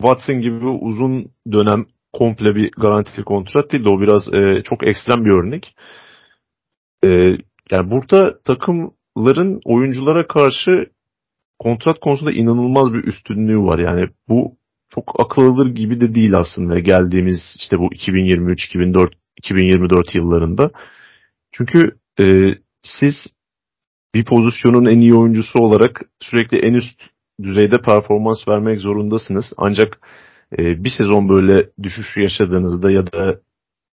Watson gibi uzun dönem komple bir garantili kontrat değil de o biraz e, çok ekstrem bir örnek. E, yani burada takımların oyunculara karşı kontrat konusunda inanılmaz bir üstünlüğü var. Yani bu çok akıl alır gibi de değil aslında geldiğimiz işte bu 2023 2004 2024 yıllarında. Çünkü e, siz bir pozisyonun en iyi oyuncusu olarak sürekli en üst düzeyde performans vermek zorundasınız. Ancak e, bir sezon böyle düşüş yaşadığınızda ya da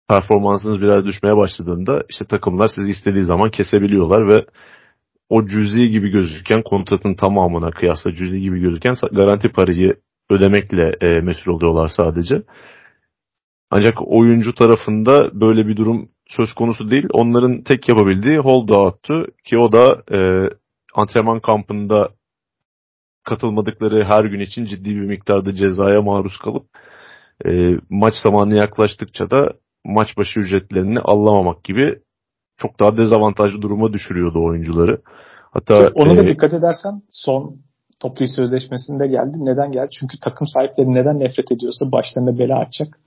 performansınız biraz düşmeye başladığında işte takımlar sizi istediği zaman kesebiliyorlar ve o cüzi gibi gözüken kontratın tamamına kıyasla cüzi gibi gözüken garanti parayı ödemekle e, mesul oluyorlar sadece. Ancak oyuncu tarafında böyle bir durum söz konusu değil. Onların tek yapabildiği hold out'tu ki o da e, antrenman kampında katılmadıkları her gün için ciddi bir miktarda cezaya maruz kalıp e, maç zamanı yaklaştıkça da maç başı ücretlerini alamamak gibi çok daha dezavantajlı duruma düşürüyordu oyuncuları. Hatta ona da e, dikkat edersen son toplu iş sözleşmesinde geldi. Neden geldi? Çünkü takım sahipleri neden nefret ediyorsa başlarına bela açacak.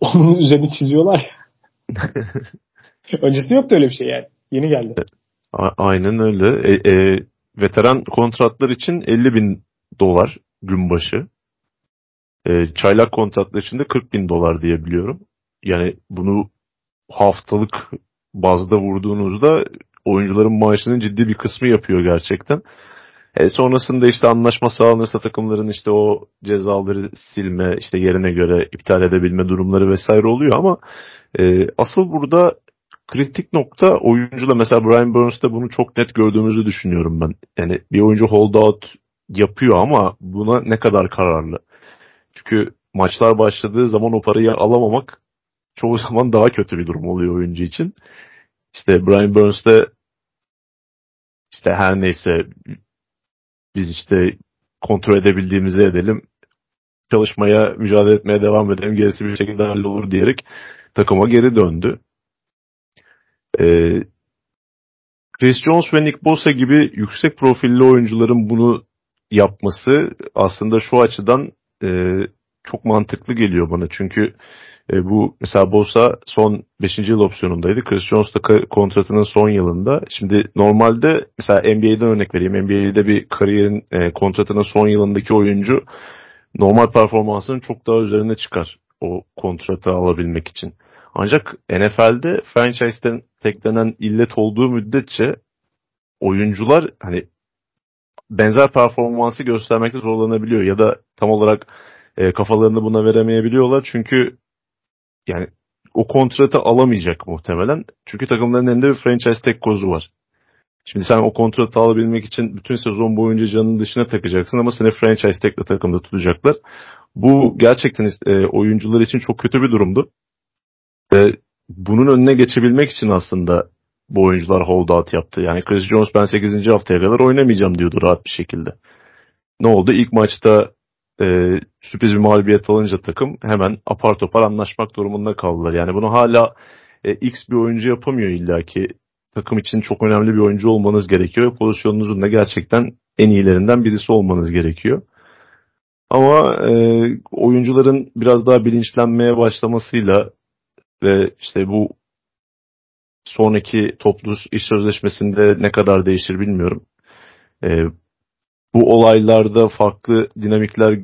Onun üzerine çiziyorlar Öncesi yoktu öyle bir şey yani. Yeni geldi. A- aynen öyle. E, e, veteran kontratlar için 50 bin dolar gün başı. E, çaylak kontratlar için de 40 bin dolar diye biliyorum. Yani bunu haftalık bazda vurduğunuzda oyuncuların maaşının ciddi bir kısmı yapıyor gerçekten. E, sonrasında işte anlaşma sağlanırsa takımların işte o cezaları silme, işte yerine göre iptal edebilme durumları vesaire oluyor ama e, asıl burada kritik nokta oyuncuyla mesela Brian Burns'ta bunu çok net gördüğümüzü düşünüyorum ben. Yani bir oyuncu holdout yapıyor ama buna ne kadar kararlı. Çünkü maçlar başladığı zaman o parayı alamamak çoğu zaman daha kötü bir durum oluyor oyuncu için. İşte Brian Burns'te işte her neyse biz işte kontrol edebildiğimizi edelim. Çalışmaya, mücadele etmeye devam edelim. Gerisi bir şekilde hallolur diyerek takıma geri döndü. Ee, Chris Jones ve Nick Bosa gibi yüksek profilli oyuncuların bunu yapması aslında şu açıdan e, çok mantıklı geliyor bana. Çünkü e, bu mesela Bosa son 5. yıl opsiyonundaydı. Chris Jones da kontratının son yılında. Şimdi normalde mesela NBA'den örnek vereyim. NBA'de bir kariyerin e, kontratının son yılındaki oyuncu normal performansının çok daha üzerine çıkar o kontratı alabilmek için. Ancak NFL'de franchise'den teklenen illet olduğu müddetçe oyuncular hani benzer performansı göstermekte zorlanabiliyor ya da tam olarak e, kafalarını buna veremeyebiliyorlar çünkü yani o kontratı alamayacak muhtemelen. Çünkü takımların elinde bir franchise tek kozu var. Şimdi sen o kontratı alabilmek için bütün sezon boyunca canının dışına takacaksın ama seni franchise tekle takımda tutacaklar. Bu gerçekten e, oyuncular için çok kötü bir durumdu. Ve bunun önüne geçebilmek için aslında bu oyuncular holdout yaptı. Yani Chris Jones ben 8. haftaya kadar oynamayacağım diyordu rahat bir şekilde. Ne oldu? İlk maçta e, sürpriz bir mağlubiyet alınca takım hemen apar topar anlaşmak durumunda kaldılar. Yani bunu hala e, X bir oyuncu yapamıyor illa ki. Takım için çok önemli bir oyuncu olmanız gerekiyor. Pozisyonunuzun da gerçekten en iyilerinden birisi olmanız gerekiyor. Ama e, oyuncuların biraz daha bilinçlenmeye başlamasıyla ve işte bu sonraki toplu iş sözleşmesinde ne kadar değişir bilmiyorum. E, bu olaylarda farklı dinamikler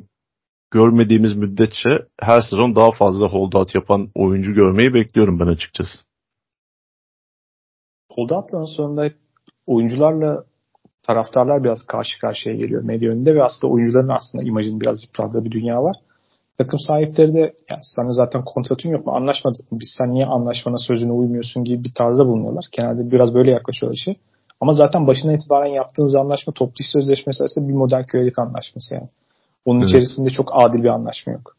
görmediğimiz müddetçe her sezon daha fazla holdout yapan oyuncu görmeyi bekliyorum ben açıkçası. Holdout'ların sonunda oyuncularla taraftarlar biraz karşı karşıya geliyor medya önünde ve aslında oyuncuların aslında imajını biraz yıprattığı bir dünya var. Takım sahipleri de ya sana zaten kontratın yok mu anlaşmadık mı biz sen niye anlaşmana sözüne uymuyorsun gibi bir tarzda bulunuyorlar. Genelde biraz böyle yaklaşıyor işi. Ama zaten başından itibaren yaptığınız anlaşma toplu iş sözleşmesi aslında bir modern kölelik anlaşması yani. Onun evet. içerisinde çok adil bir anlaşma yok.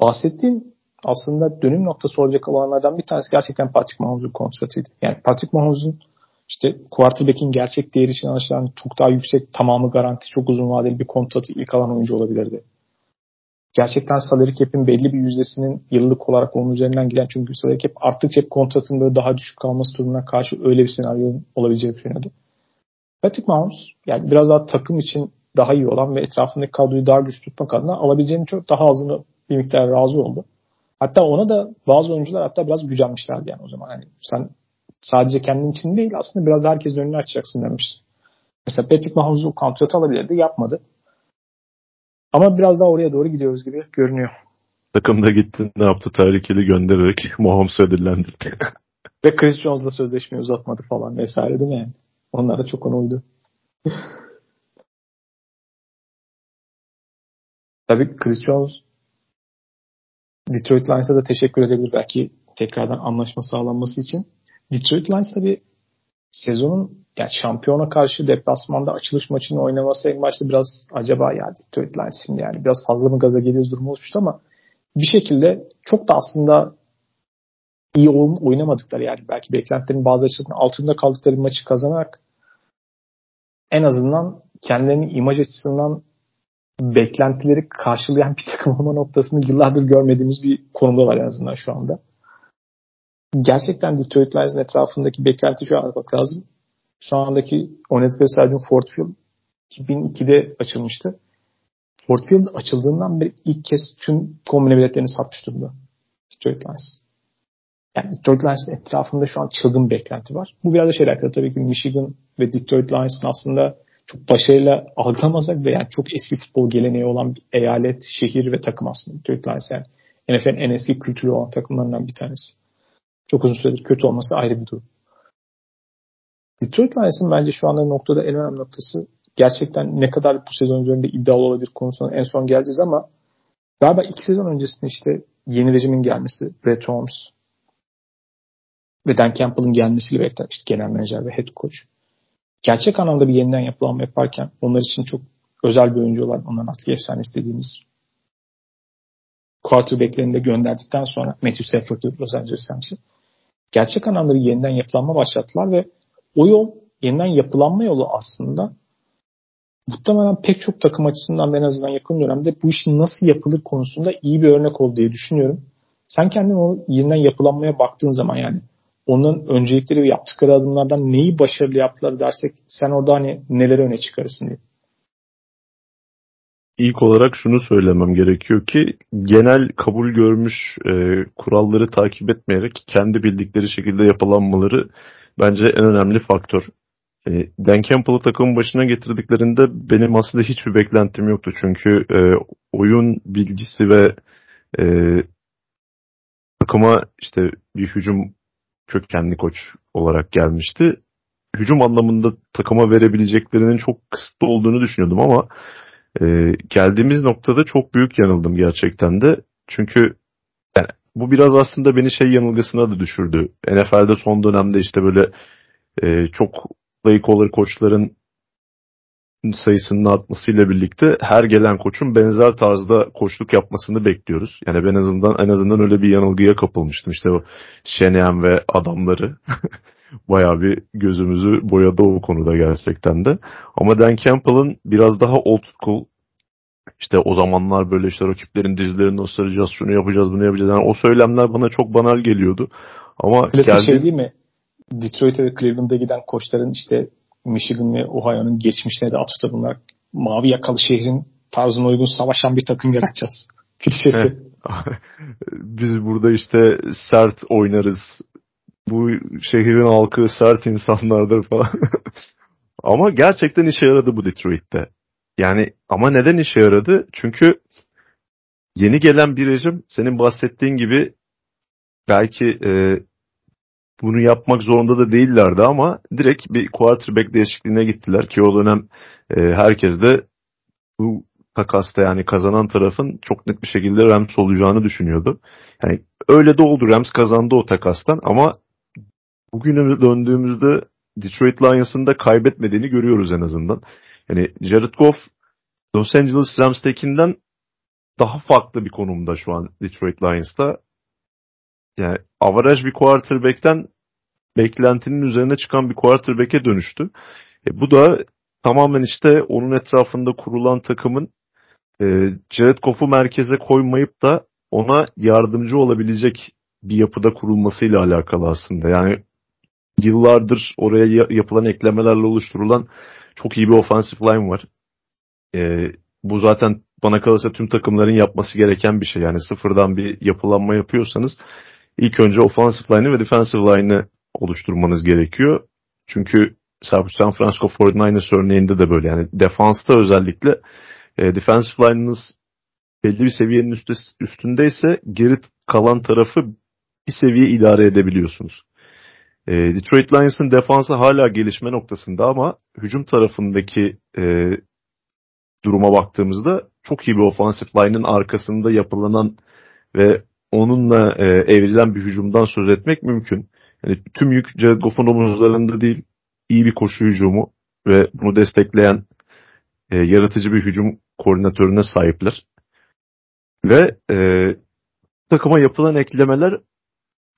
Bahsettiğim aslında dönüm noktası olacak olanlardan bir tanesi gerçekten Patrick Mahomes'un kontratıydı. Yani Patrick Mahomes'un işte quarterback'in gerçek değeri için anlaşılan çok daha yüksek tamamı garanti çok uzun vadeli bir kontratı ilk alan oyuncu olabilirdi gerçekten salary cap'in belli bir yüzdesinin yıllık olarak onun üzerinden giden çünkü salary cap arttıkça hep kontratın böyle daha düşük kalması durumuna karşı öyle bir senaryo olabileceği düşünüyordu. Patrick Mahomes yani biraz daha takım için daha iyi olan ve etrafındaki kadroyu daha güçlü tutmak adına alabileceğini çok daha azını bir miktar razı oldu. Hatta ona da bazı oyuncular hatta biraz gücenmişlerdi yani o zaman. Yani sen sadece kendin için değil aslında biraz da herkesin önünü açacaksın demiş. Mesela Patrick Mahomes o kontratı alabilirdi yapmadı. Ama biraz daha oraya doğru gidiyoruz gibi görünüyor. Takım da gitti ne yaptı Tarikeli göndererek Mahomes'u ödüllendirdi. Ve Chris Jones'la sözleşmeyi uzatmadı falan vesaire değil mi yani? Onlar da çok ona uydu. Tabii Chris Jones Detroit Lions'a da teşekkür edebilir belki tekrardan anlaşma sağlanması için. Detroit Lions tabii sezonun yani şampiyona karşı deplasmanda açılış maçını oynaması en başta biraz acaba ya Detroit Lions şimdi yani biraz fazla mı gaza geliyoruz durumu oluşmuştu ama bir şekilde çok da aslında iyi oynamadıkları yani belki beklentilerin bazı açılarının altında kaldıkları maçı kazanarak en azından kendilerinin imaj açısından beklentileri karşılayan bir takım olma noktasını yıllardır görmediğimiz bir konumda var en azından şu anda. Gerçekten Detroit Lions'ın etrafındaki beklenti şu an bak lazım. Şu andaki oynadıkları stadyum Ford Field 2002'de açılmıştı. Ford Field açıldığından beri ilk kez tüm kombine biletlerini satmış durumda. Detroit Lions. Yani Detroit Lions'ın etrafında şu an çılgın beklenti var. Bu biraz da şey alakalı tabii ki Michigan ve Detroit Lions'ın aslında çok başarıyla algılamasak da yani çok eski futbol geleneği olan bir eyalet, şehir ve takım aslında Detroit Lions yani. NFL'in en eski kültürü olan takımlarından bir tanesi. Çok uzun süredir kötü olması ayrı bir durum. Detroit Lions'ın bence şu anda noktada en önemli noktası gerçekten ne kadar bu sezon üzerinde iddialı olabilir konusuna en son geleceğiz ama galiba iki sezon öncesinde işte yeni rejimin gelmesi, Brett Holmes ve Dan Campbell'ın gelmesiyle birlikte işte genel menajer ve head coach. Gerçek anlamda bir yeniden yapılanma yaparken onlar için çok özel bir oyuncu olan onların artık efsanesi dediğimiz quarterback'lerini de gönderdikten sonra Matthew Stafford'ı Los Angeles Rams'i gerçek anlamda bir yeniden yapılanma başlattılar ve o yol yeniden yapılanma yolu aslında muhtemelen pek çok takım açısından en azından yakın dönemde bu işin nasıl yapılır konusunda iyi bir örnek oldu diye düşünüyorum. Sen kendin o yeniden yapılanmaya baktığın zaman yani onun öncelikleri ve yaptıkları adımlardan neyi başarılı yaptılar dersek sen orada hani neleri öne çıkarırsın diye. İlk olarak şunu söylemem gerekiyor ki genel kabul görmüş e, kuralları takip etmeyerek kendi bildikleri şekilde yapılanmaları bence en önemli faktör. E, Dan Campbell'ı takımın başına getirdiklerinde benim aslında hiçbir beklentim yoktu. Çünkü e, oyun bilgisi ve e, takıma işte bir hücum kökenli koç olarak gelmişti. Hücum anlamında takıma verebileceklerinin çok kısıtlı olduğunu düşünüyordum ama e, geldiğimiz noktada çok büyük yanıldım gerçekten de. Çünkü bu biraz aslında beni şey yanılgısına da düşürdü. NFL'de son dönemde işte böyle e, çok play caller koçların sayısının artmasıyla birlikte her gelen koçun benzer tarzda koçluk yapmasını bekliyoruz. Yani ben en azından en azından öyle bir yanılgıya kapılmıştım. İşte o Şeneyen ve adamları bayağı bir gözümüzü boyadı o konuda gerçekten de. Ama Dan Campbell'ın biraz daha old school işte o zamanlar böyle işte rakiplerin dizilerini ısıracağız, şunu yapacağız, bunu yapacağız. Yani o söylemler bana çok banal geliyordu. Ama Klasik geldi... şey değil mi? Detroit'e ve Cleveland'a giden koçların işte Michigan ve Ohio'nun geçmişine de atıfta bunlar mavi yakalı şehrin tarzına uygun savaşan bir takım yaratacağız. Klişesi. Biz burada işte sert oynarız. Bu şehrin halkı sert insanlardır falan. ama gerçekten işe yaradı bu Detroit'te. Yani ama neden işe yaradı? Çünkü yeni gelen bir rejim senin bahsettiğin gibi belki e, bunu yapmak zorunda da değillerdi ama direkt bir quarterback değişikliğine gittiler ki o dönem e, herkes de bu takasta yani kazanan tarafın çok net bir şekilde Rams olacağını düşünüyordu. Yani öyle de oldu. Rams kazandı o takastan ama bugüne döndüğümüzde Detroit Lions'ın da kaybetmediğini görüyoruz en azından. Yani Jared Goff Los Angeles Rams'tekinden daha farklı bir konumda şu an Detroit Lions'ta. Yani averaj bir quarterback'ten beklentinin üzerine çıkan bir quarterback'e dönüştü. E, bu da tamamen işte onun etrafında kurulan takımın e, Jared Goff'u merkeze koymayıp da ona yardımcı olabilecek bir yapıda kurulmasıyla alakalı aslında. Yani yıllardır oraya yapılan eklemelerle oluşturulan çok iyi bir offensive line var. E, bu zaten bana kalırsa tüm takımların yapması gereken bir şey. Yani sıfırdan bir yapılanma yapıyorsanız ilk önce offensive line'ı ve defensive line'ı oluşturmanız gerekiyor. Çünkü San Francisco 49ers örneğinde de böyle. Yani defansta özellikle e, defensive line'ınız belli bir seviyenin üstte, üstündeyse geri kalan tarafı bir seviye idare edebiliyorsunuz. E, Detroit Lions'ın defansı hala gelişme noktasında ama hücum tarafındaki e, duruma baktığımızda çok iyi bir offensive line'ın arkasında yapılanan ve onunla e, evrilen bir hücumdan söz etmek mümkün. Yani tüm yük Jared Goff'un omuzlarında değil, iyi bir koşu hücumu ve bunu destekleyen e, yaratıcı bir hücum koordinatörüne sahipler. Ve e, takıma yapılan eklemeler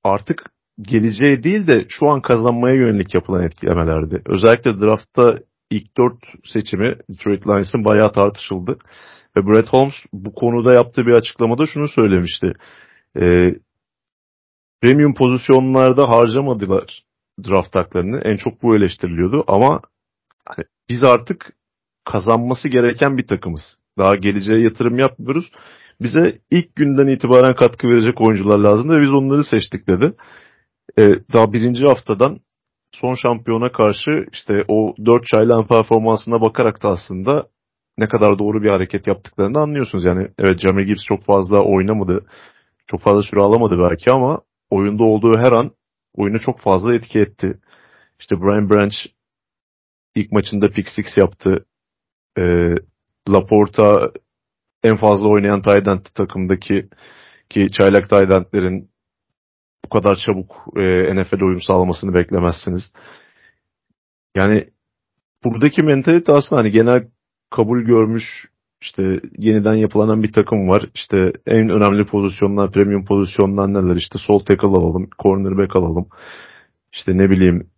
artık geleceğe değil de şu an kazanmaya yönelik yapılan eklemelerdi. Özellikle draftta ilk dört seçimi Detroit Lions'ın bayağı tartışıldı. Ve Brett Holmes bu konuda yaptığı bir açıklamada şunu söylemişti. E, premium pozisyonlarda harcamadılar draft haklarını. En çok bu eleştiriliyordu ama hani biz artık kazanması gereken bir takımız. Daha geleceğe yatırım yapmıyoruz. Bize ilk günden itibaren katkı verecek oyuncular lazım ve biz onları seçtik dedi. Ee, daha birinci haftadan son şampiyona karşı işte o dört çaylan performansına bakarak da aslında ne kadar doğru bir hareket yaptıklarını anlıyorsunuz. Yani evet Jamie Gibbs çok fazla oynamadı. Çok fazla süre alamadı belki ama oyunda olduğu her an oyunu çok fazla etki etti. İşte Brian Branch ilk maçında pick six yaptı. E, Laporta en fazla oynayan tight takımdaki ki çaylak tight bu kadar çabuk e, NFL uyum sağlamasını beklemezsiniz. Yani buradaki mentalite aslında hani genel kabul görmüş işte yeniden yapılanan bir takım var. İşte en önemli pozisyonlar, premium pozisyonlar neler? İşte sol tackle alalım, cornerback alalım. İşte ne bileyim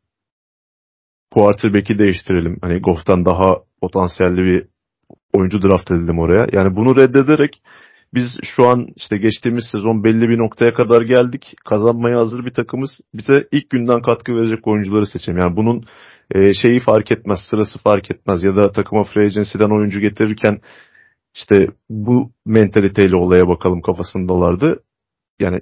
quarterback'i değiştirelim. Hani Goff'tan daha potansiyelli bir oyuncu draft edelim oraya. Yani bunu reddederek biz şu an işte geçtiğimiz sezon belli bir noktaya kadar geldik. Kazanmaya hazır bir takımız. Bize ilk günden katkı verecek oyuncuları seçelim. Yani bunun e, şeyi fark etmez, sırası fark etmez ya da takıma free agency'den oyuncu getirirken işte bu mentaliteyle olaya bakalım kafasındalardı. Yani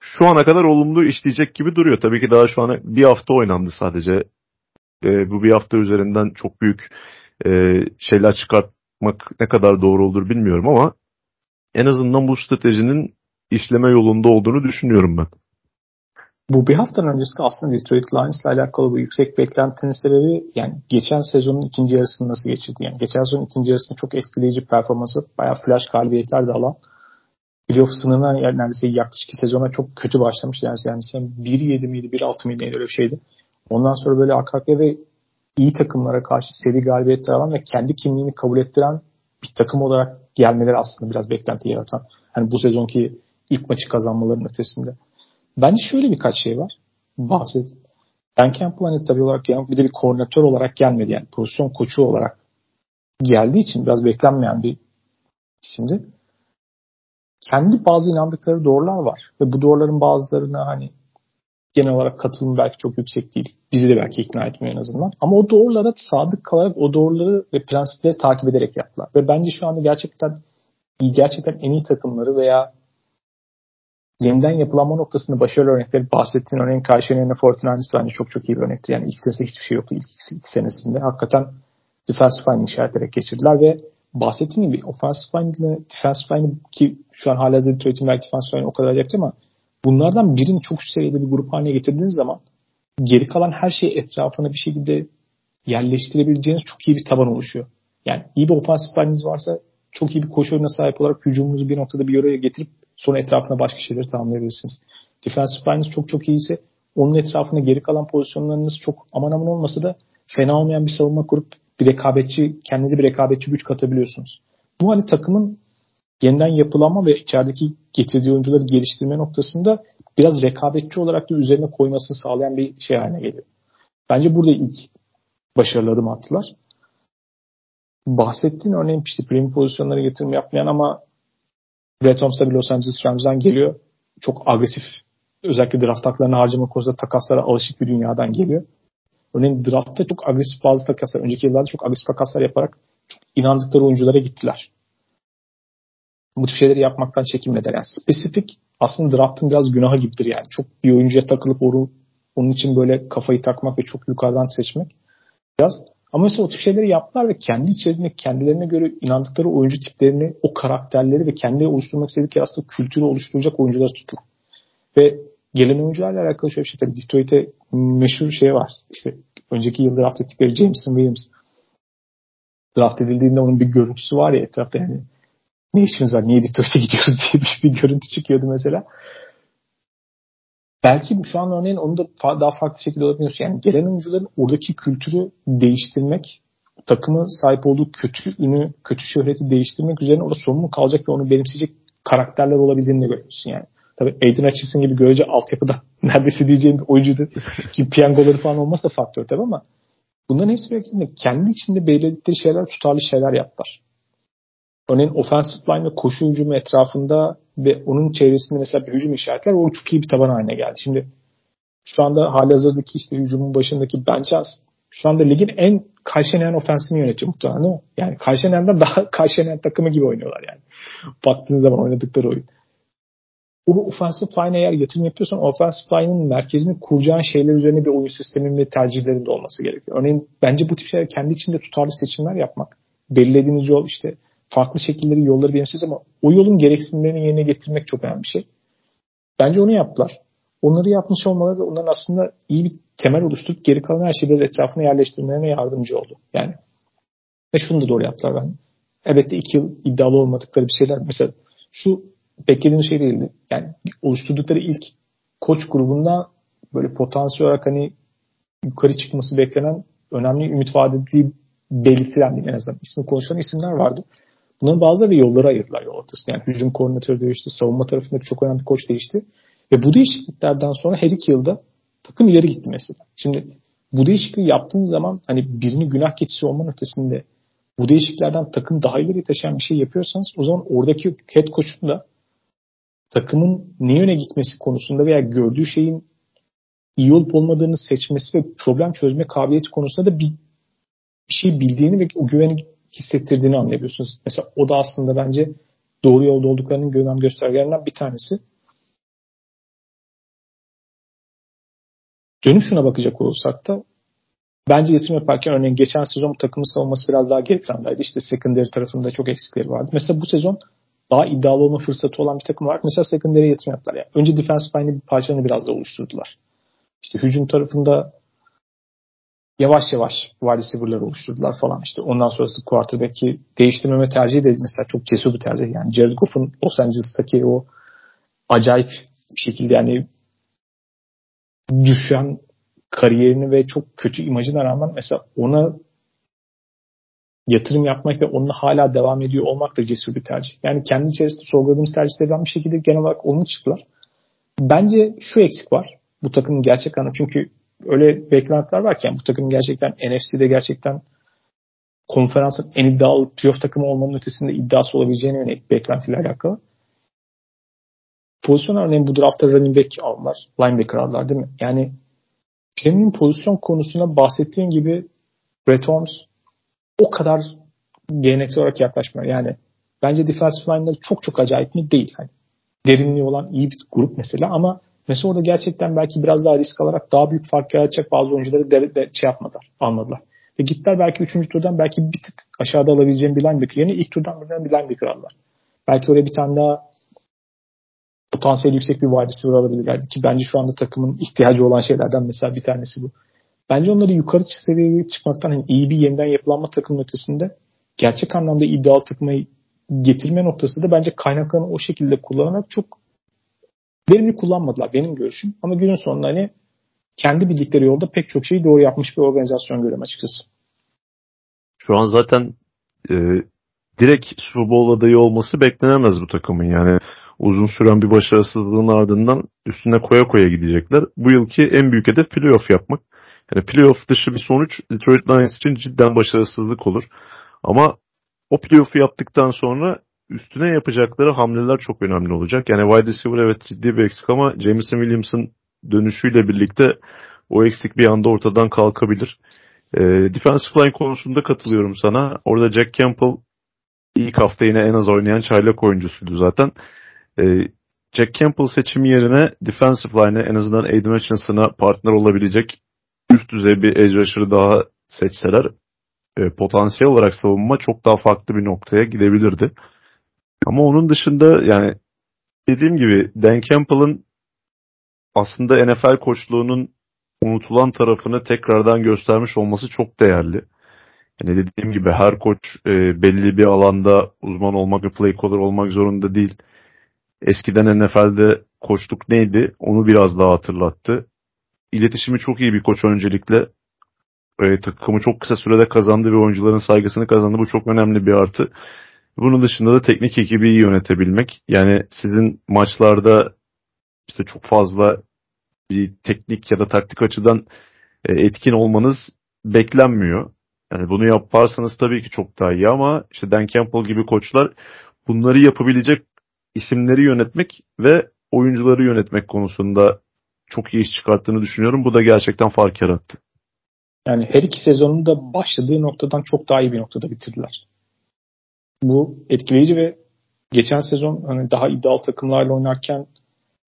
şu ana kadar olumlu işleyecek gibi duruyor. Tabii ki daha şu an bir hafta oynandı sadece. E, bu bir hafta üzerinden çok büyük e, şeyler çıkartmak ne kadar doğru olur bilmiyorum ama en azından bu stratejinin işleme yolunda olduğunu düşünüyorum ben. Bu bir haftanın öncesi aslında Detroit Lions ile alakalı bu yüksek beklentinin sebebi yani geçen sezonun ikinci yarısını nasıl geçirdi? Yani geçen sezonun ikinci yarısında çok etkileyici performansı, bayağı flash galibiyetler de alan playoff sınırına yani neredeyse yaklaşık sezona çok kötü başlamıştı. Yani, yani 1-7 miydi, 1-6 miydi öyle bir şeydi. Ondan sonra böyle arka ve iyi takımlara karşı seri galibiyetler alan ve kendi kimliğini kabul ettiren bir takım olarak gelmeleri aslında biraz beklenti yaratan. Hani bu sezonki ilk maçı kazanmaların ötesinde. Bence şöyle birkaç şey var. Bahset. Ben Campbell hani tabii olarak bir de bir koordinatör olarak gelmedi. Yani pozisyon koçu olarak geldiği için biraz beklenmeyen bir isimdi. Kendi bazı inandıkları doğrular var. Ve bu doğruların bazılarına hani genel olarak katılım belki çok yüksek değil. Bizi de belki ikna etmiyor en azından. Ama o doğrulara sadık kalarak o doğruları ve prensipleri takip ederek yaptılar. Ve bence şu anda gerçekten gerçekten en iyi takımları veya yeniden yapılanma noktasında başarılı örnekleri bahsettiğin örneğin yönüne Fortnite bence çok çok iyi bir örnekti. Yani ilk senesi hiçbir şey yoktu ilk, ilk senesinde. Hakikaten defensive line inşa ederek geçirdiler ve bahsettiğim gibi offensive line ile defensive line ki şu an hala Detroit'in belki defensive line o kadar yaptı ama bunlardan birini çok üst seviyede bir grup haline getirdiğiniz zaman geri kalan her şeyi etrafına bir şekilde yerleştirebileceğiniz çok iyi bir taban oluşuyor. Yani iyi bir offensive line'iniz varsa çok iyi bir koşu oyuna sahip olarak hücumunuzu bir noktada bir araya getirip sonra etrafına başka şeyleri tamamlayabilirsiniz. Defensive line'iniz çok çok iyiyse onun etrafında geri kalan pozisyonlarınız çok aman aman olmasa da fena olmayan bir savunma kurup bir rekabetçi, kendinize bir rekabetçi güç katabiliyorsunuz. Bu hani takımın yeniden yapılanma ve içerideki getirdiği oyuncuları geliştirme noktasında biraz rekabetçi olarak da üzerine koymasını sağlayan bir şey haline geliyor. Bence burada ilk başarılı adım attılar. Bahsettiğin örneğin işte premium pozisyonlara yatırım yapmayan ama Brett Holmes bir Los Angeles Rams'dan geliyor. Çok agresif özellikle draft haklarını harcama konusunda takaslara alışık bir dünyadan geliyor. Örneğin draftta çok agresif bazı takaslar, önceki yıllarda çok agresif takaslar yaparak çok inandıkları oyunculara gittiler. Bu tip şeyleri yapmaktan çekinmediler. Yani spesifik aslında draftın biraz günahı gibidir yani. Çok bir oyuncuya takılıp onu, onun için böyle kafayı takmak ve çok yukarıdan seçmek biraz. Ama mesela o tip şeyleri yaptılar ve kendi içerisinde kendilerine göre inandıkları oyuncu tiplerini, o karakterleri ve kendi oluşturmak istedikleri aslında kültürü oluşturacak oyuncuları tuttular. Ve gelen oyuncularla alakalı şöyle bir şey tabii Detroit'e meşhur şey var. İşte önceki yıl draft ettikleri Jameson Williams draft edildiğinde onun bir görüntüsü var ya etrafta yani ne işimiz var niye Detroit'e gidiyoruz diye bir, bir görüntü çıkıyordu mesela. Belki şu an örneğin onu da daha farklı şekilde olabiliyorsun. Yani gelen oyuncuların oradaki kültürü değiştirmek, takımın sahip olduğu kötü ünü, kötü şöhreti değiştirmek üzerine orada sorumlu kalacak ve onu benimseyecek karakterler olabildiğini de görüyorsun yani. Tabii Aiden Hutchinson gibi görece altyapıda neredeyse diyeceğim bir oyuncuydu. Ki piyangoları falan olmasa faktör tabii ama bunların hepsi belki kendi içinde belirledikleri şeyler tutarlı şeyler yaptılar. Örneğin offensive line ve koşu hücumu etrafında ve onun çevresinde mesela bir hücum işaretler o çok iyi bir taban haline geldi. Şimdi şu anda hali hazırdaki işte hücumun başındaki Ben şu anda ligin en Kayseri'nin ofensini yönetiyor muhtemelen değil mi? Yani Kayseri'den daha Kayseri'nin takımı gibi oynuyorlar yani. Baktığınız zaman oynadıkları oyun. O offensive line'e eğer yatırım yapıyorsan offensive line'ın merkezini kuracağın şeyler üzerine bir oyun sistemin ve tercihlerin de olması gerekiyor. Örneğin bence bu tip şeyler kendi içinde tutarlı seçimler yapmak. Belirlediğiniz yol işte farklı şekilleri, yolları benimsiz ama o yolun gereksinimlerini yerine getirmek çok önemli bir şey. Bence onu yaptılar. Onları yapmış olmaları da onların aslında iyi bir temel oluşturup geri kalan her şeyi biraz etrafına yerleştirmelerine yardımcı oldu. Yani ve şunu da doğru yaptılar ben. Elbette iki yıl iddialı olmadıkları bir şeyler. Mesela şu beklediğim şey değildi. Yani oluşturdukları ilk koç grubunda böyle potansiyel olarak hani yukarı çıkması beklenen önemli ümit vaat ettiği belirtilen en azından. ismi konuşulan isimler vardı. Bunların bazıları yolları ayırdılar yol ortasında. Yani hücum koordinatörü değişti, savunma tarafındaki çok önemli koç değişti. Ve bu değişikliklerden sonra her iki yılda takım ileri gitti mesela. Şimdi bu değişikliği yaptığınız zaman hani birini günah keçisi olmanın ötesinde bu değişikliklerden takım daha ileri taşıyan bir şey yapıyorsanız o zaman oradaki head coach'un da takımın ne yöne gitmesi konusunda veya gördüğü şeyin iyi olup olmadığını seçmesi ve problem çözme kabiliyeti konusunda da bir, bir şey bildiğini ve o güveni hissettirdiğini anlayabiliyorsunuz. Mesela o da aslında bence doğru yolda olduklarının güven göstergelerinden bir tanesi. Dönüp şuna bakacak olursak da bence yatırım yaparken örneğin geçen sezon takımın savunması biraz daha geri plandaydı. İşte secondary tarafında çok eksikleri vardı. Mesela bu sezon daha iddialı olma fırsatı olan bir takım var. Mesela secondary'e yatırım yaptılar. Yani önce defense line'in parçalarını biraz da oluşturdular. İşte hücum tarafında yavaş yavaş wide receiver'lar oluşturdular falan işte. Ondan sonrası quarterback'i değiştirmeme tercihi de mesela çok cesur bir tercih. Yani Jared Goff'un Los Angeles'taki o acayip şekilde yani düşen kariyerini ve çok kötü imajına rağmen mesela ona yatırım yapmak ve onunla hala devam ediyor olmak da cesur bir tercih. Yani kendi içerisinde sorguladığımız tercihlerden bir şekilde genel olarak olumlu çıktılar. Bence şu eksik var. Bu takımın gerçek anı. Çünkü öyle beklentiler varken bu takım gerçekten NFC'de gerçekten konferansın en iddialı playoff takımı olmanın ötesinde iddiası olabileceğine yönelik beklentiler alakalı. Pozisyon örneğin bu draftta running back aldılar. Linebacker aldılar değil mi? Yani premium pozisyon konusunda bahsettiğin gibi Brett Holmes o kadar geleneksel olarak yaklaşmıyor. Yani bence defensive line'ları çok çok acayip mi? Değil. Hani derinliği olan iyi bir grup mesela ama mesela orada gerçekten belki biraz daha risk alarak daha büyük fark yaratacak bazı oyuncuları de, de şey yapmadılar, almadılar. Ve gittiler belki 3. turdan belki bir tık aşağıda alabileceğim bir linebacker yerine ilk turdan bir linebacker aldılar. Belki oraya bir tane daha potansiyel yüksek bir wide receiver alabilirlerdi ki bence şu anda takımın ihtiyacı olan şeylerden mesela bir tanesi bu. Bence onları yukarı seviyeye çıkmaktan hani iyi bir yeniden yapılanma takımın ötesinde gerçek anlamda iddialı takımayı getirme noktası da bence kaynaklarını o şekilde kullanarak çok verimli kullanmadılar benim görüşüm. Ama günün sonunda hani kendi bildikleri yolda pek çok şeyi doğru yapmış bir organizasyon görüyorum açıkçası. Şu an zaten e, direkt Super Bowl adayı olması beklenemez bu takımın. Yani uzun süren bir başarısızlığın ardından üstüne koya koya gidecekler. Bu yılki en büyük hedef playoff yapmak. Yani playoff dışı bir sonuç Detroit Lions için cidden başarısızlık olur. Ama o playoff'u yaptıktan sonra üstüne yapacakları hamleler çok önemli olacak. Yani wide receiver evet ciddi bir eksik ama Jameson Williams'ın dönüşüyle birlikte o eksik bir anda ortadan kalkabilir. E, defensive line konusunda katılıyorum sana. Orada Jack Campbell ilk hafta yine en az oynayan çaylak oyuncusuydu zaten. E, Jack Campbell seçimi yerine defensive line'e en azından Aiden Hutchinson'a partner olabilecek üst düzey bir edge rusher'ı daha seçseler e, potansiyel olarak savunma çok daha farklı bir noktaya gidebilirdi. Ama onun dışında yani dediğim gibi Dan Campbell'ın aslında NFL koçluğunun unutulan tarafını tekrardan göstermiş olması çok değerli. Yani dediğim gibi her koç e, belli bir alanda uzman olmak ve play caller olmak zorunda değil. Eskiden NFL'de koçluk neydi onu biraz daha hatırlattı. İletişimi çok iyi bir koç öncelikle. E, takımı çok kısa sürede kazandı ve oyuncuların saygısını kazandı. Bu çok önemli bir artı. Bunun dışında da teknik ekibi iyi yönetebilmek. Yani sizin maçlarda işte çok fazla bir teknik ya da taktik açıdan e, etkin olmanız beklenmiyor. Yani bunu yaparsanız tabii ki çok daha iyi ama işte Dan Campbell gibi koçlar bunları yapabilecek isimleri yönetmek ve oyuncuları yönetmek konusunda çok iyi iş çıkarttığını düşünüyorum. Bu da gerçekten fark yarattı. Yani her iki sezonun da başladığı noktadan çok daha iyi bir noktada bitirdiler. Bu etkileyici ve geçen sezon hani daha iddialı takımlarla oynarken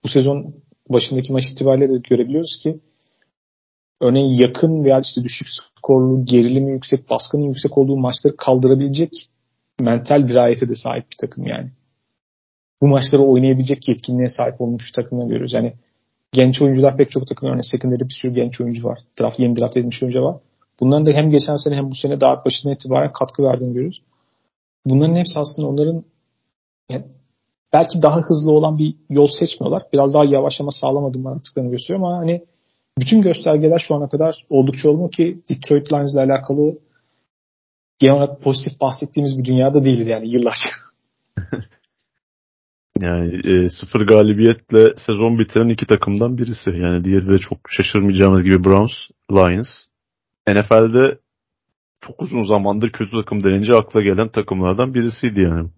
bu sezon başındaki maç itibariyle de görebiliyoruz ki örneğin yakın veya işte düşük skorlu, gerilimi yüksek, baskının yüksek olduğu maçları kaldırabilecek mental dirayete de sahip bir takım yani. Bu maçları oynayabilecek yetkinliğe sahip olmuş bir takımla görüyoruz. Yani genç oyuncular pek çok takım örneğin secondary'de bir sürü genç oyuncu var. Draft, yeni draft edilmiş oyuncu var. Bunların da hem geçen sene hem bu sene daha başından itibaren katkı verdiğini görüyoruz. Bunların hepsi aslında onların yani belki daha hızlı olan bir yol seçmiyorlar. Biraz daha yavaşlama sağlam adımlar attıklarını gösteriyor ama hani bütün göstergeler şu ana kadar oldukça olumlu ki Detroit Lions ile alakalı genel olarak pozitif bahsettiğimiz bir dünyada değiliz yani yıllarca. Yani e, sıfır galibiyetle sezon bitiren iki takımdan birisi. Yani diğeri de çok şaşırmayacağımız gibi Browns, Lions. NFL'de çok uzun zamandır kötü takım denince akla gelen takımlardan birisiydi yani.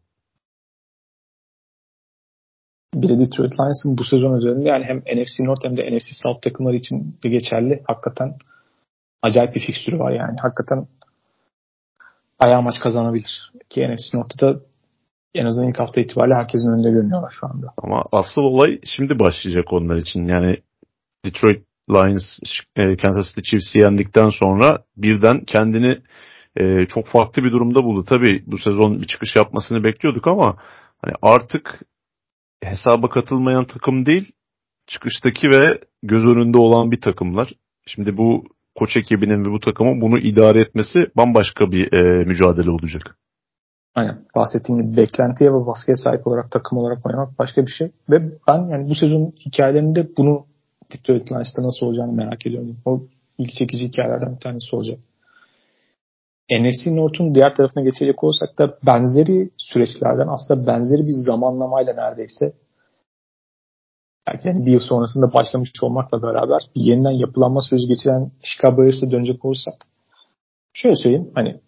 Bir de Detroit Lions'ın bu sezon üzerinde yani hem NFC North hem de NFC South takımları için de geçerli. Hakikaten acayip bir fikstürü var yani. Hakikaten ayağı maç kazanabilir. Ki NFC North'ta en azından ilk hafta itibariyle herkesin önünde görünüyorlar şu anda. Ama asıl olay şimdi başlayacak onlar için. Yani Detroit Lions e, Kansas City Chiefs'i yendikten sonra birden kendini e, çok farklı bir durumda buldu. Tabii bu sezon bir çıkış yapmasını bekliyorduk ama hani artık hesaba katılmayan takım değil, çıkıştaki ve göz önünde olan bir takımlar. Şimdi bu koç ekibinin ve bu takımın bunu idare etmesi bambaşka bir e, mücadele olacak. Aynen. Bahsettiğim gibi beklentiye ve baskıya sahip olarak takım olarak oynamak başka bir şey. Ve ben yani bu sezon hikayelerinde bunu Detroit Lions'ta nasıl olacağını merak ediyorum. O ilgi çekici hikayelerden bir tanesi olacak. NFC North'un diğer tarafına geçecek olsak da benzeri süreçlerden aslında benzeri bir zamanlamayla neredeyse yani bir yıl sonrasında başlamış olmakla beraber bir yeniden yapılanma süreci geçiren Chicago Bears'e dönecek olursak şöyle söyleyeyim hani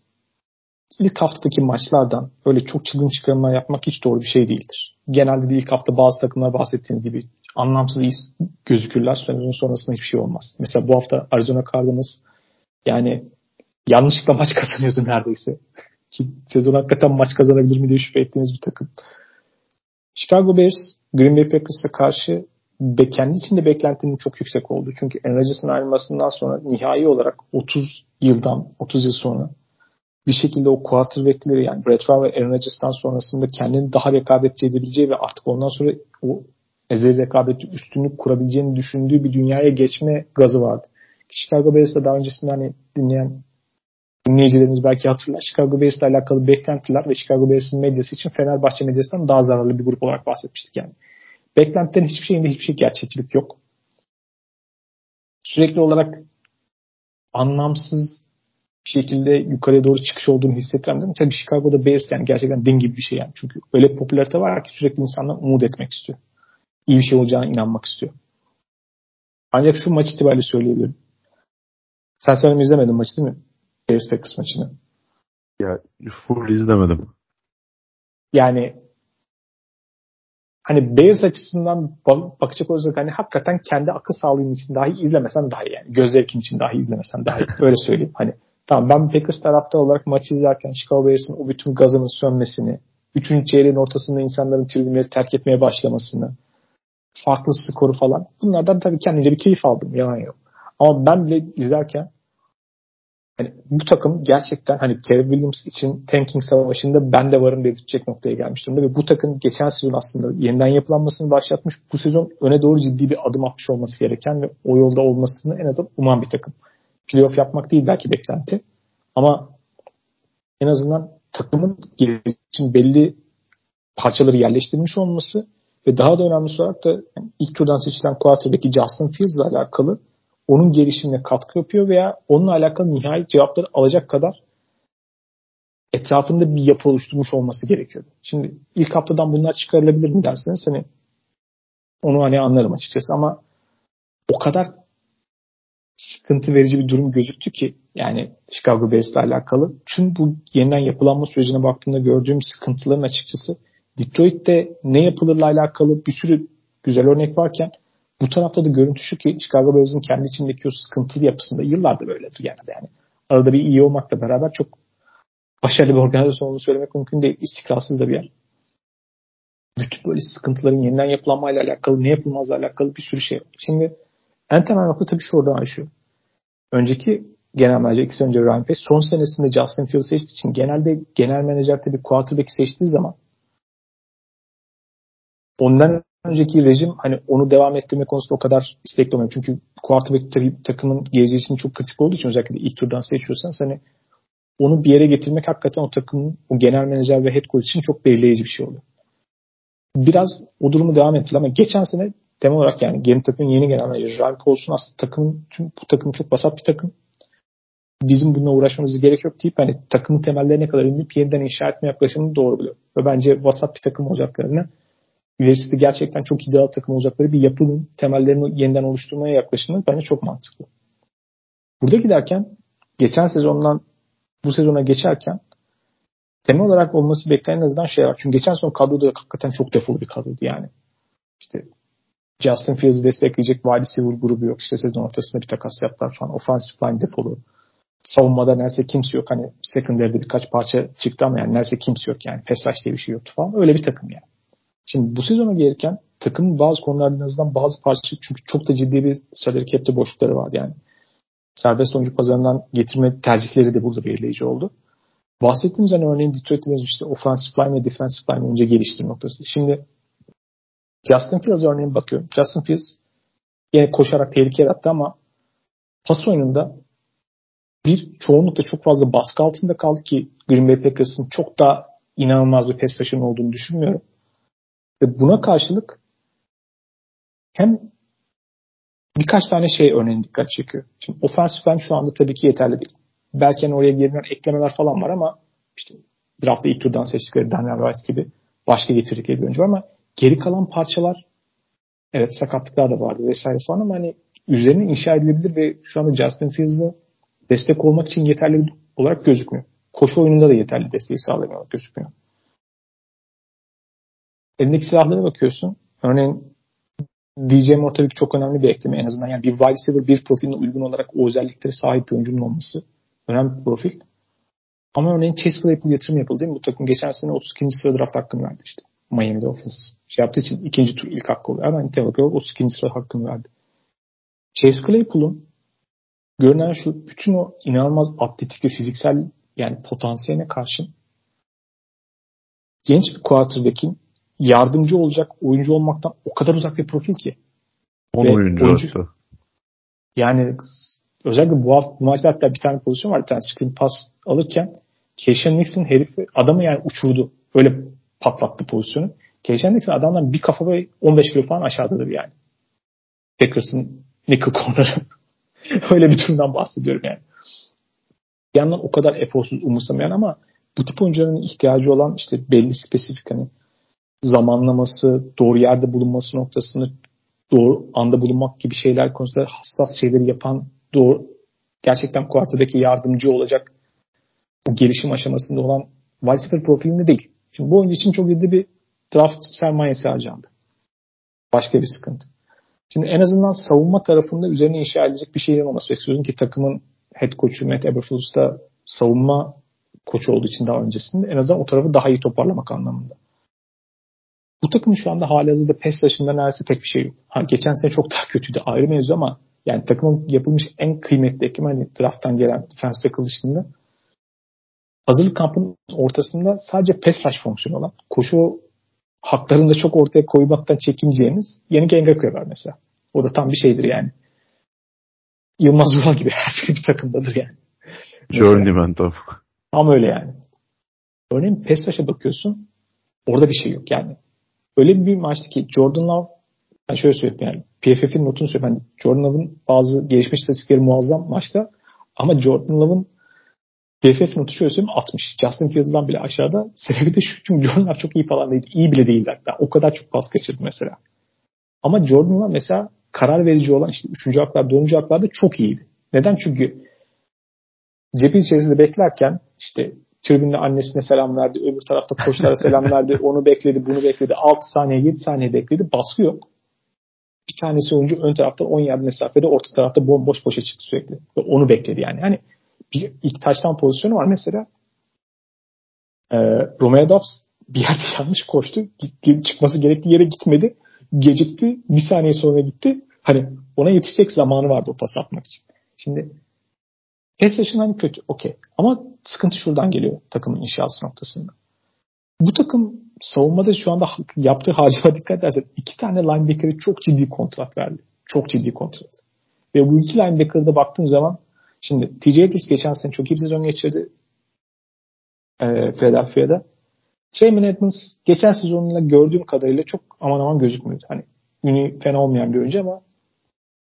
ilk haftadaki maçlardan öyle çok çılgın çıkarımlar yapmak hiç doğru bir şey değildir. Genelde de ilk hafta bazı takımlar bahsettiğim gibi anlamsız iyi gözükürler. Sezon sonrasında hiçbir şey olmaz. Mesela bu hafta Arizona Cardinals yani yanlışlıkla maç kazanıyordu neredeyse. Ki sezon hakikaten maç kazanabilir mi diye şüphe ettiğimiz bir takım. Chicago Bears Green Bay Packers'a karşı be, kendi içinde beklentinin çok yüksek oldu. Çünkü Aaron Rodgers'ın ayrılmasından sonra nihai olarak 30 yıldan 30 yıl sonra bir şekilde o quarterback'leri yani Brett Favre ve Aaron Rodgers'tan sonrasında kendini daha rekabetçi edebileceği ve artık ondan sonra o ezeli rekabeti üstünlük kurabileceğini düşündüğü bir dünyaya geçme gazı vardı. Chicago Bears'ta daha öncesinde hani dinleyen dinleyicilerimiz belki hatırlar. Chicago Bears'la alakalı beklentiler ve Chicago Bears'ın medyası için Fenerbahçe medyasından daha zararlı bir grup olarak bahsetmiştik yani. Beklentilerin hiçbir şeyinde hiçbir şey gerçekçilik yok. Sürekli olarak anlamsız bir şekilde yukarıya doğru çıkış olduğunu hissettiren değil mi? Tabii Chicago'da Bears yani gerçekten din gibi bir şey yani. Çünkü öyle bir popülarite var ki sürekli insanlar umut etmek istiyor. İyi bir şey olacağına inanmak istiyor. Ancak şu maç itibariyle söyleyebilirim. Sen sanırım izlemedin maçı değil mi? Bears Packers maçını. Ya full izlemedim. Yani hani Bears açısından bakacak olursak hani hakikaten kendi akıl sağlığın için dahi izlemesen daha iyi yani. Göz zevkin için dahi izlemesen daha iyi. Öyle söyleyeyim. Hani tamam ben Packers taraftar olarak maçı izlerken Chicago Bears'ın o bütün gazının sönmesini, üçüncü çeyreğin ortasında insanların tribünleri terk etmeye başlamasını, farklı skoru falan bunlardan tabii kendince bir keyif aldım. Yalan yok. Ama ben bile izlerken hani bu takım gerçekten hani Caleb Williams için tanking savaşında ben de varım dedirtecek noktaya gelmiş durumda ve bu takım geçen sezon aslında yeniden yapılanmasını başlatmış. Bu sezon öne doğru ciddi bir adım atmış olması gereken ve o yolda olmasını en azından uman bir takım. Playoff yapmak değil belki beklenti ama en azından takımın için belli parçaları yerleştirmiş olması ve daha da önemlisi olarak da ilk turdan seçilen quarterback'i Justin Fields'la alakalı onun gelişimine katkı yapıyor veya onunla alakalı nihai cevapları alacak kadar etrafında bir yapı oluşturmuş olması gerekiyor. Şimdi ilk haftadan bunlar çıkarılabilir mi derseniz hani onu hani anlarım açıkçası ama o kadar sıkıntı verici bir durum gözüktü ki yani Chicago Bears'le alakalı. Tüm bu yeniden yapılanma sürecine baktığımda gördüğüm sıkıntıların açıkçası Detroit'te ne yapılırla alakalı bir sürü güzel örnek varken bu tarafta da görüntü şu ki Chicago Bears'ın kendi içindeki o sıkıntılı yapısında yıllardır böyledir yani. yani. Arada bir iyi olmakla beraber çok başarılı bir organizasyon olduğunu söylemek mümkün değil. İstikrarsız da bir yer. Bütün böyle sıkıntıların yeniden yapılanmayla alakalı, ne yapılmazla alakalı bir sürü şey var. Şimdi en temel nokta tabii şu oradan şu. Önceki genel menajer, iki sene önce Ryan Pace son senesinde Justin Fields seçtiği için genelde genel menajer tabii quarterback seçtiği zaman ondan önceki rejim hani onu devam ettirme konusunda o kadar istekli olmuyor. Çünkü quarterback takımın geleceği çok kritik olduğu için özellikle ilk turdan seçiyorsanız hani onu bir yere getirmek hakikaten o takımın o genel menajer ve head coach için çok belirleyici bir şey oluyor. Biraz o durumu devam ettiler ama geçen sene temel olarak yani Game takımın yeni genel menajeri Ryan Paulson aslında takımın tüm bu takım çok basat bir takım. Bizim bununla uğraşmamız gerek yok deyip hani takımın temellerine kadar inip yeniden inşa etme yaklaşımını doğru buluyor. Ve bence vasat bir takım olacaklarını ilerisi gerçekten çok ideal takım olacakları bir yapının temellerini yeniden oluşturmaya yaklaşımı bence çok mantıklı. Burada giderken geçen sezondan bu sezona geçerken temel olarak olması beklenen en azından şey var. Çünkü geçen sezon kadroda hakikaten çok defolu bir kadrodu yani. İşte Justin Fields'ı destekleyecek wide receiver grubu yok. İşte sezon ortasında bir takas yaptılar falan. Offensive line defolu. Savunmada neredeyse kimse yok. Hani secondary'de birkaç parça çıktı ama yani neredeyse kimse yok yani. Rush diye bir şey yoktu falan. Öyle bir takım yani. Şimdi bu sezona gelirken takımın bazı konularda en azından bazı parça çünkü çok da ciddi bir salary cap'te boşlukları vardı yani. Serbest oyuncu pazarından getirme tercihleri de burada belirleyici oldu. Bahsettiğimiz hani örneğin Detroit'in işte offensive line ve defensive line önce geliştirme noktası. Şimdi Justin Fields örneğin bakıyorum. Justin Fields yine koşarak tehlike yarattı ama pas oyununda bir çoğunlukla çok fazla baskı altında kaldı ki Green Bay Packers'ın çok da inanılmaz bir pass rush'ın olduğunu düşünmüyorum. Ve buna karşılık hem birkaç tane şey örneğin dikkat çekiyor. Şimdi line şu anda tabii ki yeterli değil. Belki hani oraya gelinen eklemeler falan var ama işte draftta ilk turdan seçtikleri Daniel Wright gibi başka getirdikleri bir oyuncu var ama geri kalan parçalar evet sakatlıklar da vardı vesaire falan ama hani üzerine inşa edilebilir ve şu anda Justin Fields'ı destek olmak için yeterli olarak gözükmüyor. Koşu oyununda da yeterli desteği sağlamıyor gözükmüyor. Elindeki silahlara bakıyorsun. Örneğin DJ Moore tabii ki çok önemli bir ekleme en azından. Yani bir wide receiver bir profiline uygun olarak o özelliklere sahip bir oyuncunun olması önemli bir profil. Ama örneğin Chase Claypool yatırım yapıldı değil mi? Bu takım geçen sene 32. sıra draft hakkını verdi işte. Miami'de offense. Şey yaptığı için ikinci tur ilk hakkı oluyor. Ama nitelik olarak 32. sıra hakkını verdi. Chase Claypool'un görünen şu bütün o inanılmaz atletik ve fiziksel yani potansiyeline karşın genç bir quarterback'in yardımcı olacak oyuncu olmaktan o kadar uzak bir profil ki. 10 oyuncu, oyuncu Yani özellikle bu hafta bu maçta hatta bir tane pozisyon var. Bir tane screen pass alırken Keyshawn Nixon herifi adamı yani uçurdu. Öyle patlattı pozisyonu. Keyshawn Nixon adamdan bir kafa ve 15 kilo falan aşağıdadır yani. Packers'ın nickel corner'ı. Öyle bir durumdan bahsediyorum yani. Bir yandan o kadar eforsuz umursamayan ama bu tip oyuncuların ihtiyacı olan işte belli spesifik hani zamanlaması, doğru yerde bulunması noktasında doğru anda bulunmak gibi şeyler konusunda hassas şeyleri yapan doğru gerçekten kuartadaki yardımcı olacak bu gelişim aşamasında olan wide profilinde değil. Şimdi bu oyuncu için çok ciddi bir draft sermayesi harcandı. Başka bir sıkıntı. Şimdi en azından savunma tarafında üzerine inşa edilecek bir şeyin olması bekliyorsun ki takımın head coach'u Matt Eberflus da savunma koçu olduğu için daha öncesinde en azından o tarafı daha iyi toparlamak anlamında. Bu takımın şu anda hali hazırda PES taşında neredeyse pek bir şey yok. Ha, geçen sene çok daha kötüydü ayrı mevzu ama yani takımın yapılmış en kıymetli ekim hani drafttan gelen defense tackle dışında hazırlık kampının ortasında sadece pass rush fonksiyonu olan koşu haklarını da çok ortaya koymaktan çekineceğiniz yeni Gengaku'ya var mesela. O da tam bir şeydir yani. Yılmaz Vural gibi her bir takımdadır yani. Journeyman tabii. Tam öyle yani. Örneğin pass rush'a bakıyorsun orada bir şey yok yani öyle bir maçtı ki Jordan Love ben şöyle söyleyeyim yani PFF'in notunu söyleyeyim. Yani Jordan Love'ın bazı gelişmiş istatistikleri muazzam maçta ama Jordan Love'ın PFF notu şöyle söyleyeyim 60. Justin Fields'dan bile aşağıda. Sebebi de şu çünkü Jordan Love çok iyi falan değil. İyi bile değildi hatta. O kadar çok pas kaçırdı mesela. Ama Jordan Love mesela karar verici olan işte 3. haklar, 4. haklarda çok iyiydi. Neden? Çünkü cepin içerisinde beklerken işte tribünde annesine selam verdi, öbür tarafta koçlara selam verdi, onu bekledi, bunu bekledi, 6 saniye, 7 saniye bekledi, baskı yok. Bir tanesi oyuncu ön tarafta 10 yard mesafede, orta tarafta bomboş boşa çıktı sürekli. Ve onu bekledi yani. Hani bir ilk taştan pozisyonu var mesela. Ee, Romeo Dobbs bir yerde yanlış koştu. Çıkması gerektiği yere gitmedi. Gecikti. Bir saniye sonra gitti. Hani ona yetişecek zamanı vardı o pas atmak için. Şimdi rush'ın hani kötü. Okey. Ama sıkıntı şuradan geliyor takımın inşası noktasında. Bu takım savunmada şu anda yaptığı harcama dikkat edersen iki tane linebacker'e çok ciddi kontrat verdi. Çok ciddi kontrat. Ve bu iki linebacker'da baktığım zaman şimdi TJ Edwards geçen sene çok iyi bir sezon geçirdi. E, Philadelphia'da. Trayman Edmonds geçen sezonunda gördüğüm kadarıyla çok aman aman gözükmüyordu. Hani ünü fena olmayan bir oyuncu ama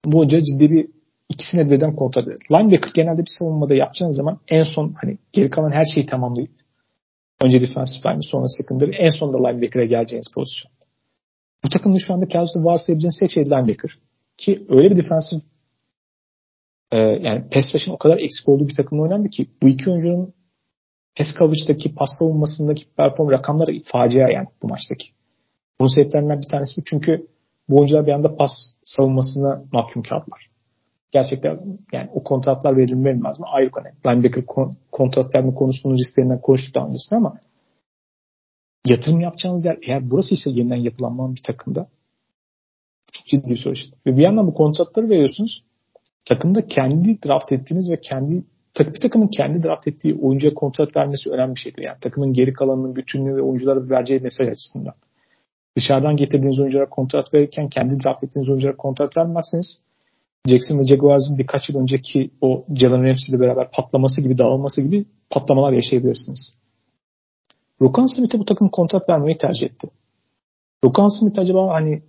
bu hoca ciddi bir ikisine birden kontrat eder. Linebacker genelde bir savunmada yapacağınız zaman en son hani geri kalan her şeyi tamamlayıp önce defensive line sonra secondary en sonunda linebacker'a geleceğiniz pozisyon. Bu takımda şu anda kadroda varsayabileceğiniz tek şey linebacker. Ki öyle bir defensive e, yani pass rush'ın o kadar eksik olduğu bir takımda oynandı ki bu iki oyuncunun pass coverage'daki pas savunmasındaki perform rakamları facia yani bu maçtaki. Bunun sebeplerinden bir tanesi bu. Çünkü bu oyuncular bir anda pas savunmasına mahkum kaldılar. Gerçekten yani o kontratlar verilmez mi? Ayrı konu. Linebacker kontrat verme konusunun risklerinden konuştuk daha öncesinde ama yatırım yapacağınız yer eğer burası ise yeniden yapılanmayan bir takımda çok ciddi bir soru Ve bir yandan bu kontratları veriyorsunuz. Takımda kendi draft ettiğiniz ve kendi tak, bir takımın kendi draft ettiği oyuncuya kontrat vermesi önemli bir şeydir. Yani takımın geri kalanının bütünlüğü ve oyunculara vereceği mesaj açısından. Dışarıdan getirdiğiniz oyunculara kontrat verirken kendi draft ettiğiniz oyunculara kontrat vermezseniz Jackson ve Jaguars'ın birkaç yıl önceki o Jalen Ramsey ile beraber patlaması gibi dağılması gibi patlamalar yaşayabilirsiniz. Rokan Smith'e bu takım kontrat vermeyi tercih etti. Rokan Smith acaba hani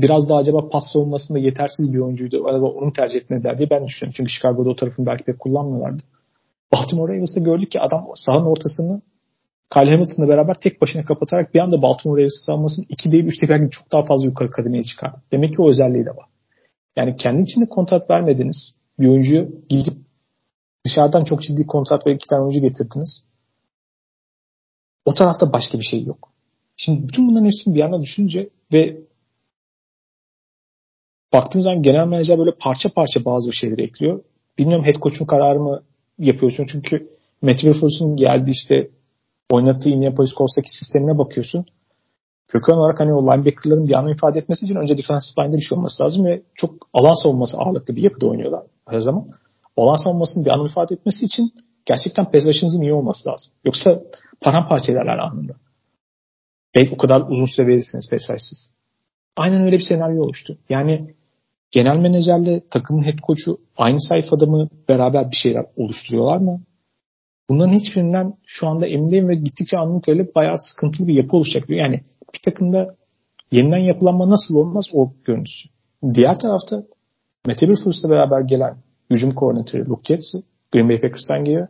biraz daha acaba pas savunmasında yetersiz bir oyuncuydu. Acaba onu tercih etmediler diye ben düşünüyorum. Çünkü Chicago'da o tarafını belki pek kullanmıyorlardı. Baltimore Ravens'da gördük ki adam sahanın ortasını Kyle Hamilton'la beraber tek başına kapatarak bir anda Baltimore Ravens savunmasını 2 değil 3 belki çok daha fazla yukarı kademeye çıkardı. Demek ki o özelliği de var. Yani kendi içinde kontrat vermediniz. Bir oyuncuyu gidip dışarıdan çok ciddi kontrat ve iki tane oyuncu getirdiniz. O tarafta başka bir şey yok. Şimdi bütün bunların hepsini bir yana düşününce ve baktığınız zaman genel menajer böyle parça parça bazı şeyleri ekliyor. Bilmiyorum head coach'un kararı mı yapıyorsun çünkü Matt geldi işte oynattığı Indianapolis Colts'taki sistemine bakıyorsun. Köken olarak hani o linebacker'ların bir anlam ifade etmesi için önce defensive line'de bir şey olması lazım ve çok alan savunması ağırlıklı bir yapıda oynuyorlar her zaman. Alan savunmasının bir anlam ifade etmesi için gerçekten pass iyi olması lazım. Yoksa paramparça ederler anında. Belki o kadar uzun süre verirsiniz pass Aynen öyle bir senaryo oluştu. Yani genel menajerle takımın head coach'u aynı sayfada mı beraber bir şeyler oluşturuyorlar mı? Bunların hiçbirinden şu anda emin değilim ve gittikçe anlık öyle bayağı sıkıntılı bir yapı oluşacak. Yani bir takımda yeniden yapılanma nasıl olmaz o görüntüsü. Diğer tarafta Mete Wilfus'la beraber gelen hücum koordinatörü Luke Getz Green Bay Packers'tan geliyor.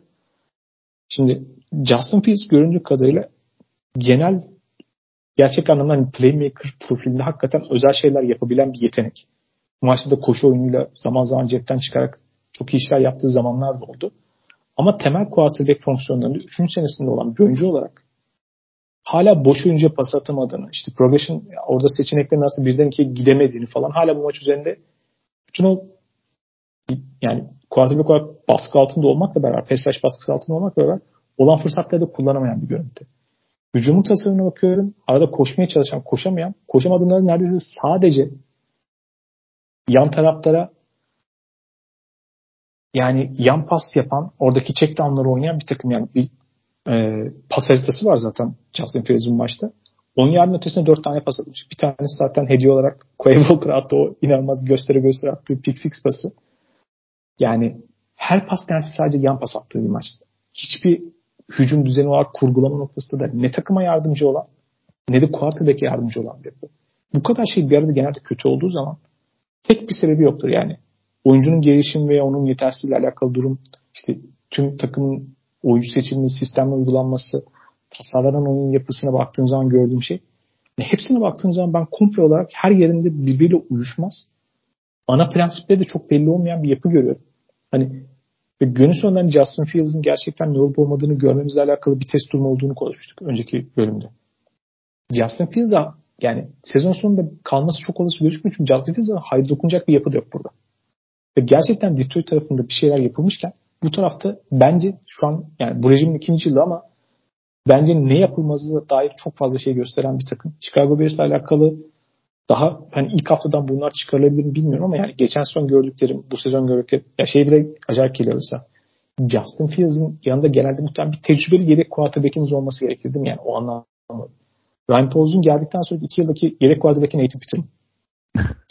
Şimdi Justin Fields göründüğü kadarıyla genel gerçek anlamda hani playmaker profilinde hakikaten özel şeyler yapabilen bir yetenek. Maçta da koşu oyunuyla zaman zaman cepten çıkarak çok iyi işler yaptığı zamanlar da oldu. Ama temel quarterback fonksiyonlarında 3. senesinde olan bir oyuncu olarak hala boş oyuncuya pas atamadığını, işte progression orada seçeneklerin aslında birden ikiye gidemediğini falan hala bu maç üzerinde bütün o yani quarterback olarak baskı altında olmakla beraber, pass rush baskısı altında olmakla beraber olan fırsatları da kullanamayan bir görüntü. Hücumun tasarımına bakıyorum. Arada koşmaya çalışan, koşamayan, koşamadığında neredeyse sadece yan taraflara yani yan pas yapan, oradaki check down'ları oynayan bir takım yani bir e, pas haritası var zaten Justin Fields'in maçta. 10 yardın ötesine 4 tane pas atmış. Bir tanesi zaten hediye olarak Quay Walker attı o inanılmaz göstere göstere attığı pick six pası. Yani her pas tanesi sadece yan pas attığı bir maçtı. Hiçbir hücum düzeni olarak kurgulama noktasında da ne takıma yardımcı olan ne de quarterback'e yardımcı olan bir yapı. Bu kadar şey bir arada genelde kötü olduğu zaman tek bir sebebi yoktur yani. Oyuncunun gelişim veya onun yetersizliğiyle alakalı durum işte tüm takımın oyuncu seçiminin sistemle uygulanması, tasarlanan oyun yapısına baktığım zaman gördüğüm şey. Yani hepsine baktığım zaman ben komple olarak her yerinde birbiriyle uyuşmaz ana prensipleri de çok belli olmayan bir yapı görüyorum. Hani ve günün sonunda Justin Fields'ın gerçekten ne olup olmadığını görmemizle alakalı bir test durumu olduğunu konuşmuştuk önceki bölümde. Justin Fields'a yani sezon sonunda kalması çok olası gözükmüyor çünkü Justin Fields'a hayır dokunacak bir yapı da yok burada. Ve gerçekten Detroit tarafında bir şeyler yapılmışken bu tarafta bence şu an yani bu rejimin ikinci yılı ama bence ne yapılması dair çok fazla şey gösteren bir takım. Chicago Bears'la alakalı daha hani ilk haftadan bunlar çıkarılabilir mi bilmiyorum ama yani geçen son gördüklerim, bu sezon gördüklerim ya şey bile acayip geliyor mesela. Justin Fields'ın yanında genelde muhtemelen bir tecrübeli yedek quarterback'iniz olması gerekir değil mi? Yani o anlamda. Ryan Pauls'un geldikten sonra iki yıldaki yedek quarterback'in Nathan Peterman.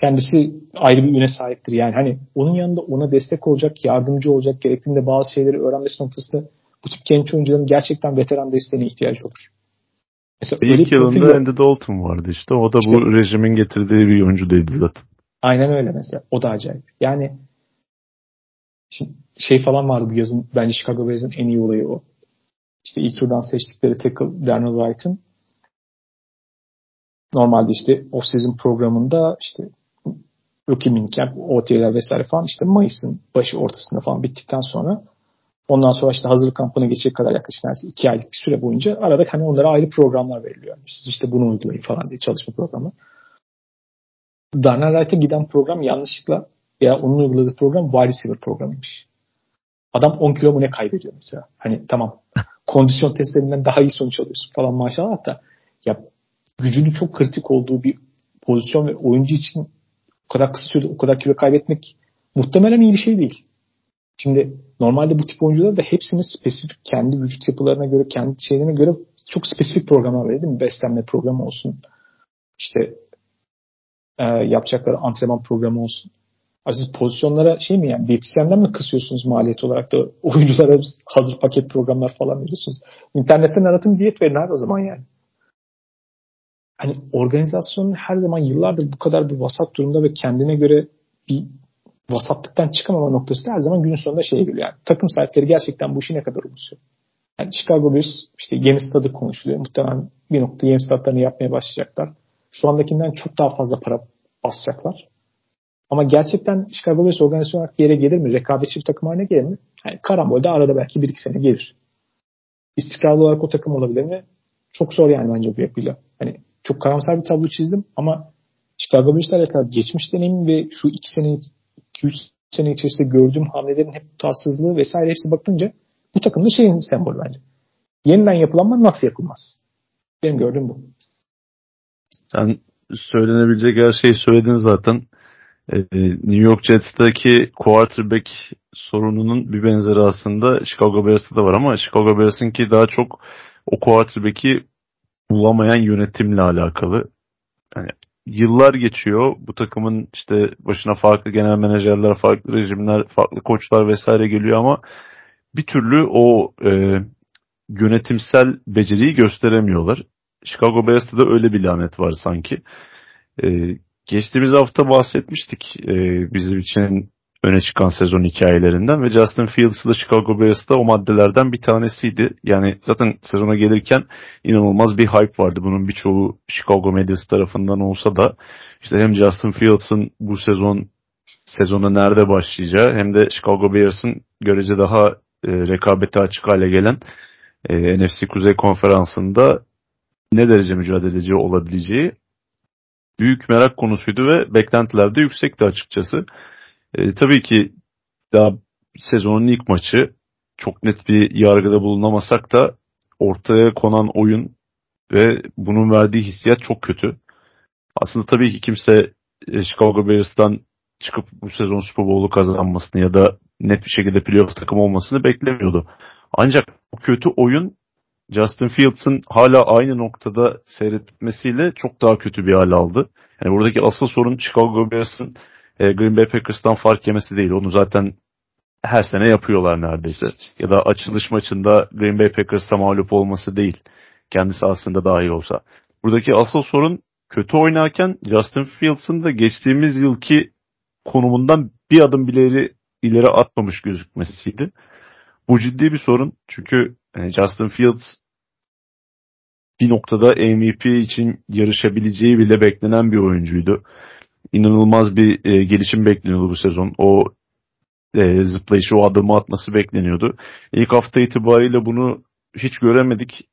Kendisi ayrı bir üne sahiptir. Yani hani onun yanında ona destek olacak, yardımcı olacak, gerektiğinde bazı şeyleri öğrenmesi noktasında bu tip genç oyuncuların gerçekten veteran desteğine ihtiyacı olur. Mesela bir ilk yılında yok. Andy Dalton vardı işte. O da işte, bu rejimin getirdiği bir oyuncu değildi zaten. Aynen öyle mesela. O da acayip. Yani şimdi şey falan vardı bu yazın. Bence Chicago Bears'ın en iyi olayı o. İşte ilk turdan seçtikleri tackle Darnell Wright'ın normalde işte off-season programında işte rookie minicamp, OTA'ler vesaire falan işte Mayıs'ın başı ortasında falan bittikten sonra ondan sonra işte hazırlık kampına geçecek kadar yaklaşık neredeyse iki aylık bir süre boyunca arada hani onlara ayrı programlar veriliyor. Siz işte bunu uygulayın falan diye çalışma programı. Darnell Wright'a giden program yanlışlıkla veya onun uyguladığı program wide receiver programıymış. Adam 10 kilo mu ne kaybediyor mesela. Hani tamam kondisyon testlerinden daha iyi sonuç alıyorsun falan maşallah da ya gücünün çok kritik olduğu bir pozisyon ve oyuncu için o kadar kısa sürede o kadar kilo kaybetmek muhtemelen iyi bir şey değil. Şimdi normalde bu tip oyuncular da hepsinin spesifik kendi vücut yapılarına göre, kendi şeylerine göre çok spesifik programlar veriyor değil mi? Beslenme programı olsun. İşte e, yapacakları antrenman programı olsun. Siz pozisyonlara şey mi yani diyetisyenden mi kısıyorsunuz maliyet olarak da oyunculara hazır paket programlar falan veriyorsunuz. İnternetten aratın diyet verin abi o zaman yani hani organizasyonun her zaman yıllardır bu kadar bir vasat durumda ve kendine göre bir vasatlıktan çıkamama noktası da her zaman günün sonunda şeye geliyor. Yani takım sahipleri gerçekten bu işi ne kadar umursuyor. Yani Chicago Bears işte yeni stadı konuşuluyor. Muhtemelen bir nokta yeni stadlarını yapmaya başlayacaklar. Şu andakinden çok daha fazla para basacaklar. Ama gerçekten Chicago Bears organizasyon olarak bir yere gelir mi? Rekabetçi bir takım haline gelir mi? Yani karambolde arada belki bir iki sene gelir. İstikrarlı olarak o takım olabilir mi? Çok zor yani bence bu yapıyla. Hani çok karamsar bir tablo çizdim ama Chicago Bears'la alakalı geçmiş deneyim ve şu iki sene, iki üç sene içerisinde gördüğüm hamlelerin hep tutarsızlığı vesaire hepsi bakınca bu takımda şeyin sembolü bence. Yeniden yapılanma nasıl yapılmaz? Benim gördüğüm bu. Sen söylenebilecek her şeyi söyledin zaten. Ee, New York Jets'taki quarterback sorununun bir benzeri aslında Chicago Bears'ta da var ama Chicago Bears'ınki daha çok o quarterback'i bulamayan yönetimle alakalı. Yani yıllar geçiyor. Bu takımın işte başına farklı genel menajerler, farklı rejimler, farklı koçlar vesaire geliyor ama bir türlü o e, yönetimsel beceriyi gösteremiyorlar. Chicago Bears'ta da öyle bir lanet var sanki. E, geçtiğimiz hafta bahsetmiştik e, bizim için öne çıkan sezon hikayelerinden ve Justin Fields da Chicago Bears'ta o maddelerden bir tanesiydi. Yani zaten sezona gelirken inanılmaz bir hype vardı. Bunun birçoğu Chicago medyası tarafından olsa da işte hem Justin Fields'ın bu sezon sezona nerede başlayacağı hem de Chicago Bears'ın görece daha e, rekabete açık hale gelen e, NFC Kuzey Konferansı'nda ne derece mücadeleci olabileceği büyük merak konusuydu ve beklentiler de yüksekti açıkçası. E, tabii ki daha sezonun ilk maçı çok net bir yargıda bulunamasak da ortaya konan oyun ve bunun verdiği hissiyat çok kötü. Aslında tabii ki kimse e, Chicago Bears'tan çıkıp bu sezon Super Bowl'u kazanmasını ya da net bir şekilde playoff takım olmasını beklemiyordu. Ancak bu kötü oyun Justin Fields'ın hala aynı noktada seyretmesiyle çok daha kötü bir hal aldı. Yani buradaki asıl sorun Chicago Bears'ın e, Green Bay Packers'tan fark yemesi değil. Onu zaten her sene yapıyorlar neredeyse. Ya da açılış maçında Green Bay Packers'a mağlup olması değil. Kendisi aslında daha iyi olsa. Buradaki asıl sorun kötü oynarken Justin Fields'ın da geçtiğimiz yılki konumundan bir adım bile ileri, ileri atmamış gözükmesiydi. Bu ciddi bir sorun. Çünkü e, Justin Fields bir noktada MVP için yarışabileceği bile beklenen bir oyuncuydu. İnanılmaz bir e, gelişim bekleniyordu bu sezon. O e, zıplayışı, o adımı atması bekleniyordu. İlk hafta itibariyle bunu hiç göremedik.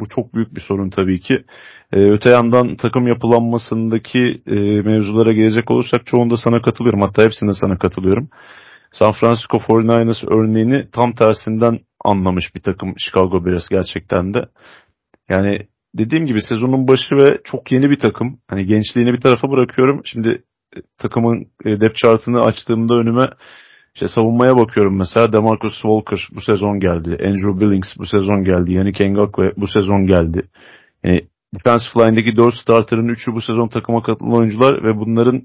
Bu çok büyük bir sorun tabii ki. Ee, öte yandan takım yapılanmasındaki e, mevzulara gelecek olursak çoğunda sana katılıyorum. Hatta hepsinde sana katılıyorum. San Francisco 49ers örneğini tam tersinden anlamış bir takım Chicago Bears gerçekten de. Yani dediğim gibi sezonun başı ve çok yeni bir takım. Hani gençliğini bir tarafa bırakıyorum. Şimdi e, takımın e, depth chartını açtığımda önüme işte savunmaya bakıyorum mesela Demarcus Walker bu sezon geldi. Andrew Billings bu sezon geldi. Yannick Ngakwe bu sezon geldi. Yani defensive line'deki 4 starter'ın 3'ü bu sezon takıma katılan oyuncular ve bunların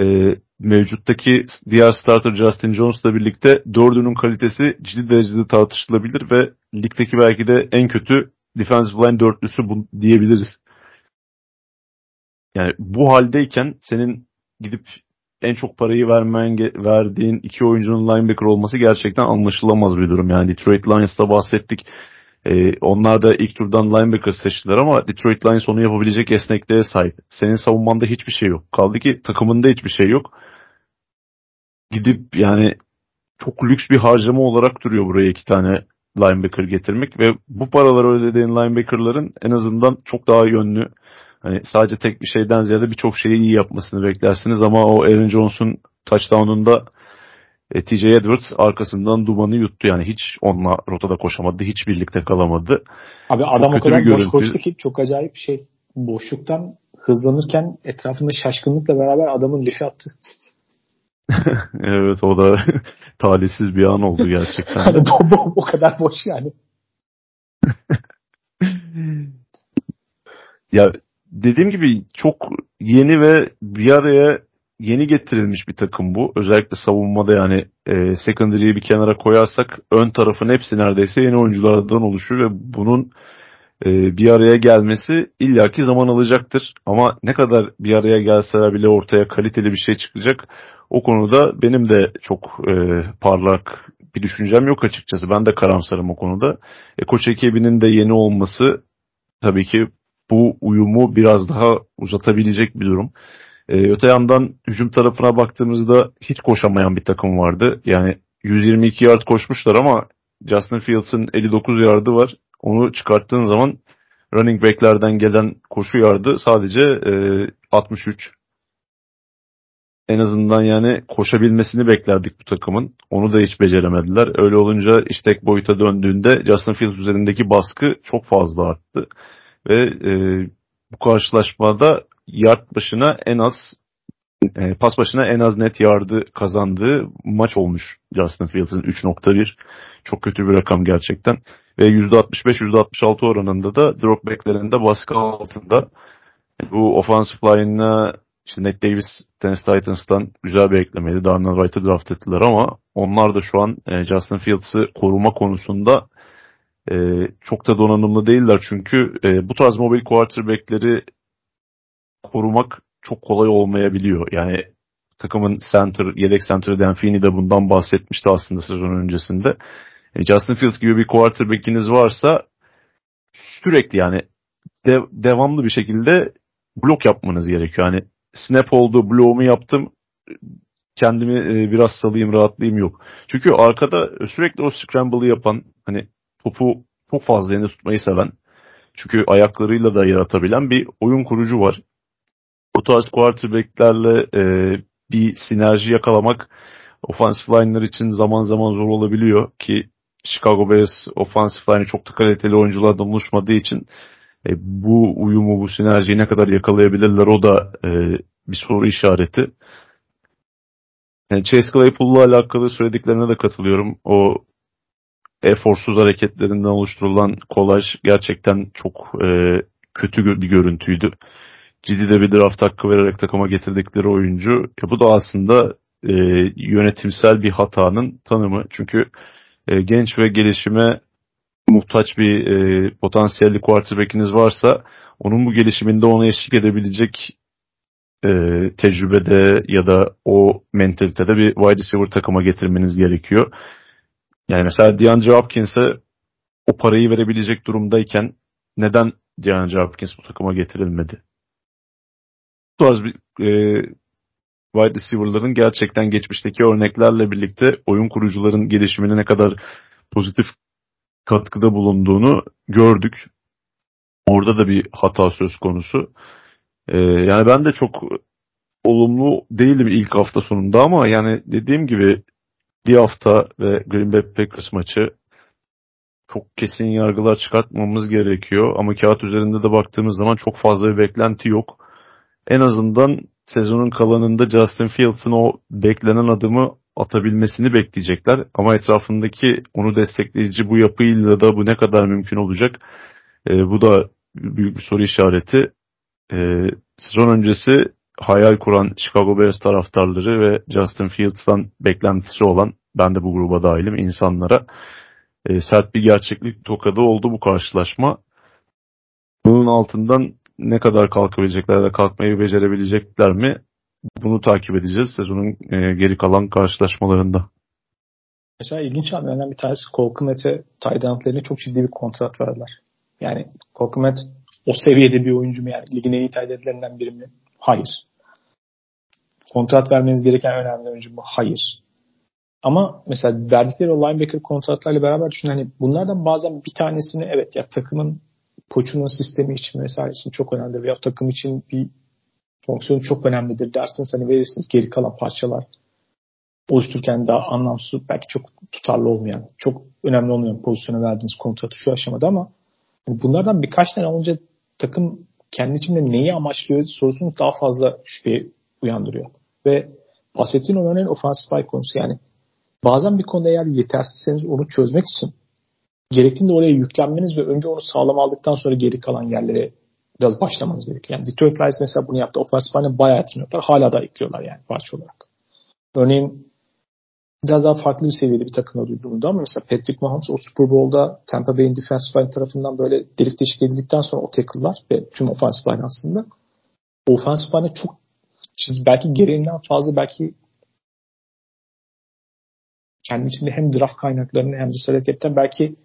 e, mevcuttaki diğer starter Justin Jones'la birlikte dördünün kalitesi ciddi derecede tartışılabilir ve ligdeki belki de en kötü defensive line dörtlüsü bu diyebiliriz. Yani bu haldeyken senin gidip en çok parayı vermen verdiğin iki oyuncunun linebacker olması gerçekten anlaşılamaz bir durum. Yani Detroit Lions'ta bahsettik. Ee, onlar da ilk turdan linebacker seçtiler ama Detroit Lions onu yapabilecek esnekliğe sahip. Senin savunmanda hiçbir şey yok. Kaldı ki takımında hiçbir şey yok. Gidip yani çok lüks bir harcama olarak duruyor buraya iki tane linebacker getirmek ve bu paraları ödediğin linebackerların en azından çok daha yönlü Hani sadece tek bir şeyden ziyade birçok şeyi iyi yapmasını beklersiniz ama o Aaron Jones'un touchdown'unda e, TJ Edwards arkasından dumanı yuttu. Yani hiç onunla rotada koşamadı. Hiç birlikte kalamadı. Abi adam çok o kadar boş koştu ki çok acayip bir şey. Boşluktan hızlanırken etrafında şaşkınlıkla beraber adamın lifi attı. evet o da talihsiz bir an oldu gerçekten. o kadar boş yani. ya dediğim gibi çok yeni ve bir araya yeni getirilmiş bir takım bu. Özellikle savunmada yani e, secondary'yi bir kenara koyarsak ön tarafın hepsi neredeyse yeni oyunculardan oluşuyor ve bunun e, bir araya gelmesi illaki zaman alacaktır. Ama ne kadar bir araya gelseler bile ortaya kaliteli bir şey çıkacak. O konuda benim de çok e, parlak bir düşüncem yok açıkçası. Ben de karamsarım o konuda. E, koç ekibinin de yeni olması tabii ki bu uyumu biraz daha uzatabilecek bir durum. Ee, öte yandan hücum tarafına baktığımızda hiç koşamayan bir takım vardı. Yani 122 yard koşmuşlar ama Justin Fields'ın 59 yardı var. Onu çıkarttığın zaman running back'lerden gelen koşu yardı sadece e, 63. En azından yani koşabilmesini beklerdik bu takımın. Onu da hiç beceremediler. Öyle olunca istek boyuta döndüğünde Justin Fields üzerindeki baskı çok fazla arttı ve e, bu karşılaşmada yard başına en az e, pas başına en az net yardı kazandığı maç olmuş Justin Fields'ın 3.1. Çok kötü bir rakam gerçekten. Ve %65-%66 oranında da dropbacklerinde baskı altında. Bu offensive line'ına işte Nate Davis Tennessee Titans'tan güzel bir eklemeydi. Darnell Wright'ı draft ettiler ama onlar da şu an e, Justin Fields'ı koruma konusunda e, çok da donanımlı değiller çünkü e, bu tarz mobil quarterback'leri korumak çok kolay olmayabiliyor. Yani takımın center, yedek center Dan Feeney de bundan bahsetmişti aslında sezon öncesinde. E, Justin Fields gibi bir quarterback'iniz varsa sürekli yani de, devamlı bir şekilde blok yapmanız gerekiyor. Yani snap oldu, bloğumu yaptım, kendimi e, biraz salayım, rahatlayayım yok. Çünkü arkada sürekli o scramble'ı yapan, hani topu çok fazla elinde tutmayı seven, çünkü ayaklarıyla da yaratabilen bir oyun kurucu var. Bu tarz quarterbacklerle e, bir sinerji yakalamak offensive line'lar için zaman zaman zor olabiliyor ki Chicago Bears offensive line çok da kaliteli oyunculardan oluşmadığı için e, bu uyumu, bu sinerjiyi ne kadar yakalayabilirler o da e, bir soru işareti. Yani Chase Claypool'la alakalı söylediklerine de katılıyorum. O eforsuz hareketlerinden oluşturulan kolaj gerçekten çok e, kötü bir görüntüydü. Ciddi de bir draft hakkı vererek takıma getirdikleri oyuncu. Ya bu da aslında e, yönetimsel bir hatanın tanımı. Çünkü e, genç ve gelişime muhtaç bir e, potansiyelli quarterback'iniz varsa onun bu gelişiminde ona eşlik edebilecek e, tecrübede ya da o mentalitede bir wide receiver takıma getirmeniz gerekiyor. Yani mesela DeAndre Hopkins'e o parayı verebilecek durumdayken neden DeAndre Hopkins bu takıma getirilmedi? Tarz bir e, wide receiver'ların gerçekten geçmişteki örneklerle birlikte oyun kurucuların gelişimine ne kadar pozitif katkıda bulunduğunu gördük. Orada da bir hata söz konusu. Ee, yani ben de çok olumlu değilim ilk hafta sonunda ama yani dediğim gibi bir hafta ve Green Bay Packers maçı çok kesin yargılar çıkartmamız gerekiyor. Ama kağıt üzerinde de baktığımız zaman çok fazla bir beklenti yok. En azından sezonun kalanında Justin Fields'ın o beklenen adımı atabilmesini bekleyecekler. Ama etrafındaki onu destekleyici bu yapıyla da bu ne kadar mümkün olacak? E, bu da büyük bir soru işareti. E, sezon öncesi hayal kuran Chicago Bears taraftarları ve Justin Fields'tan beklentisi olan ben de bu gruba dahilim insanlara e, sert bir gerçeklik tokadı oldu bu karşılaşma. Bunun altından ne kadar kalkabilecekler da kalkmayı becerebilecekler mi? Bunu takip edeceğiz sezonun e, geri kalan karşılaşmalarında. Mesela ilginç hamlelerden bir tanesi Kolkumet'e Taylandlerine çok ciddi bir kontrat verdiler. Yani Kolkumet o seviyede bir oyuncu mu yani? Ligin en iyi Taylandlerinden biri mi? Hayır. Kontrat vermeniz gereken önemli oyuncu mu? Hayır. Ama mesela verdikleri o linebacker kontratlarla beraber düşün hani bunlardan bazen bir tanesini evet ya takımın koçunun sistemi için vesaire için çok önemlidir veya takım için bir fonksiyon çok önemlidir dersiniz hani verirsiniz geri kalan parçalar oluştururken daha anlamsız belki çok tutarlı olmayan çok önemli olmayan pozisyona verdiğiniz kontratı şu aşamada ama bunlardan birkaç tane olunca takım kendi içinde neyi amaçlıyor sorusunu daha fazla şüphe uyandırıyor. Ve bahsettiğin örneğin ofansif konusu yani bazen bir konuda eğer yetersizseniz onu çözmek için gerektiğinde oraya yüklenmeniz ve önce onu sağlam aldıktan sonra geri kalan yerlere biraz başlamanız gerekiyor. Yani Detroit Lions mesela bunu yaptı. Offensive line'e bayağı yatırıyorlar. Hala da ekliyorlar yani parça olarak. Örneğin biraz daha farklı bir seviyede bir takımla duyduğumda ama mesela Patrick Mahomes o Super Bowl'da Tampa Bay'in defensive line tarafından böyle delik deşik edildikten sonra o tackle'lar ve tüm offensive line aslında offensive line'e çok belki gereğinden fazla belki kendi içinde hem draft kaynaklarını hem de hareketten belki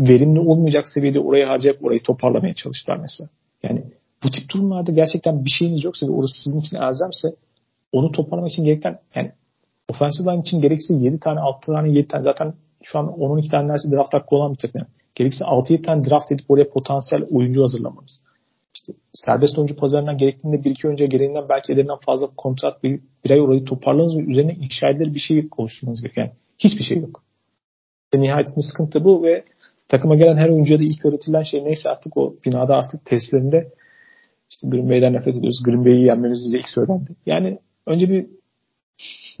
verimli olmayacak seviyede oraya harcayıp orayı toparlamaya çalıştılar mesela. Yani bu tip durumlarda gerçekten bir şeyiniz yoksa ve orası sizin için elzemse onu toparlamak için gereken yani offensive line için gerekirse 7 tane 6 tane 7 tane zaten şu an 10-12 tane neredeyse draft hakkı olan bir takım yani. Gerekirse 6-7 tane draft edip oraya potansiyel oyuncu hazırlamanız. İşte serbest oyuncu pazarından gerektiğinde bir iki önce gereğinden belki ellerinden fazla kontrat bir, bir ay orayı toparlanız ve üzerine inşa edilir bir şey oluşturmanız gerekiyor. Yani hiçbir şey yok. Ve nihayetinde sıkıntı bu ve takıma gelen her oyuncuya da ilk öğretilen şey neyse artık o binada artık testlerinde işte Green Bay'den nefret ediyoruz. Green Bay'i yenmemiz bize ilk söylendi. Yani önce bir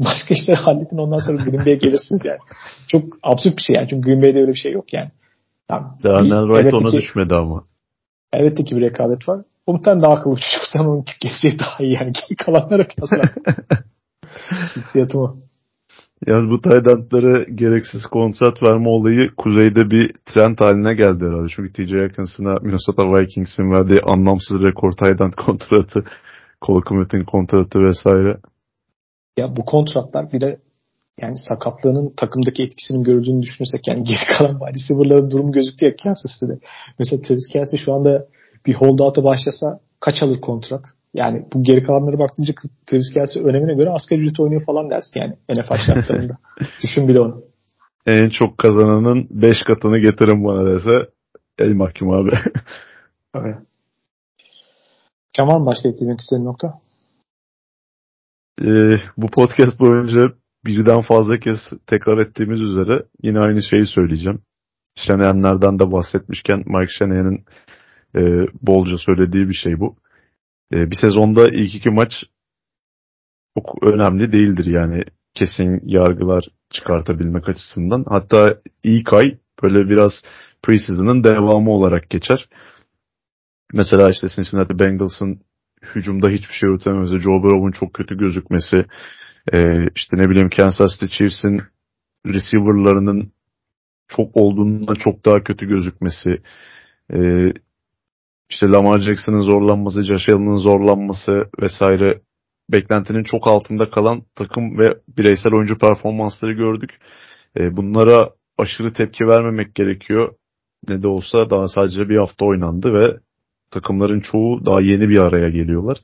başka işleri halledin ondan sonra Green Bay'e gelirsiniz yani. Çok absürt bir şey yani. Çünkü Green Bay'de öyle bir şey yok yani. yani Darnell Wright ona ki, düşmedi ama. Evet ki bir rekabet var. O muhtemelen daha akıllı çocuk. Muhtemelen onun geleceği daha iyi yani. Kalanlara kıyasla. Hissiyatım o. Yalnız bu Taylandlara gereksiz kontrat verme olayı kuzeyde bir trend haline geldi herhalde. Çünkü TJ Atkinson'a Minnesota Vikings'in verdiği anlamsız rekor Tayland kontratı, Colquitt'in kontratı vesaire. Ya bu kontratlar bir de yani sakatlığının takımdaki etkisinin görüldüğünü düşünürsek yani geri kalan wide receiver'ların durumu gözüktü ya Kansas City'de. Mesela Travis Kelsey şu anda bir holdout'a başlasa kaç alır kontrat? Yani bu geri kalanlara baktığınca Travis Kelsey önemine göre asgari ücret oynuyor falan dersin yani NFL şartlarında. Düşün bile onu. En çok kazananın 5 katını getirin bana dese el mahkum abi. evet. Kemal başka eklemek istediğin nokta? Ee, bu podcast boyunca birden fazla kez tekrar ettiğimiz üzere yine aynı şeyi söyleyeceğim. Şeneyenlerden de bahsetmişken Mike Şeneyen'in e, bolca söylediği bir şey bu. E, bir sezonda ilk iki maç çok önemli değildir yani kesin yargılar çıkartabilmek açısından. Hatta ilk ay böyle biraz preseason'ın devamı olarak geçer. Mesela işte Cincinnati Bengals'ın hücumda hiçbir şey üretememesi, Joe Burrow'un çok kötü gözükmesi, e, işte ne bileyim Kansas City Chiefs'in receiver'larının çok olduğundan çok daha kötü gözükmesi, e, işte Lamar Jackson'ın zorlanması, Josh Allen'ın zorlanması vesaire beklentinin çok altında kalan takım ve bireysel oyuncu performansları gördük. E, bunlara aşırı tepki vermemek gerekiyor. Ne de olsa daha sadece bir hafta oynandı ve takımların çoğu daha yeni bir araya geliyorlar.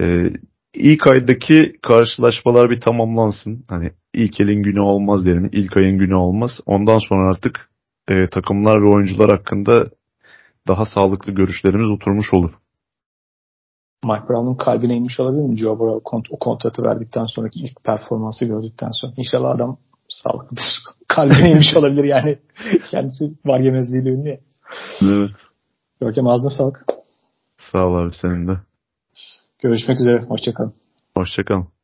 E, ilk aydaki karşılaşmalar bir tamamlansın. Hani ilk elin günü olmaz derim. İlk ayın günü olmaz. Ondan sonra artık e, takımlar ve oyuncular hakkında daha sağlıklı görüşlerimiz oturmuş olur. Mike Brown'un kalbine inmiş olabilir mi? Joe Burrow kont o kontratı verdikten sonraki ilk performansı gördükten sonra. İnşallah adam sağlıklıdır. kalbine inmiş olabilir yani. Kendisi var yemezliğiyle ünlü ya. Evet. Görkem ağzına sağlık. Sağ ol abi senin de. Görüşmek üzere. Hoşçakalın. Hoşçakalın.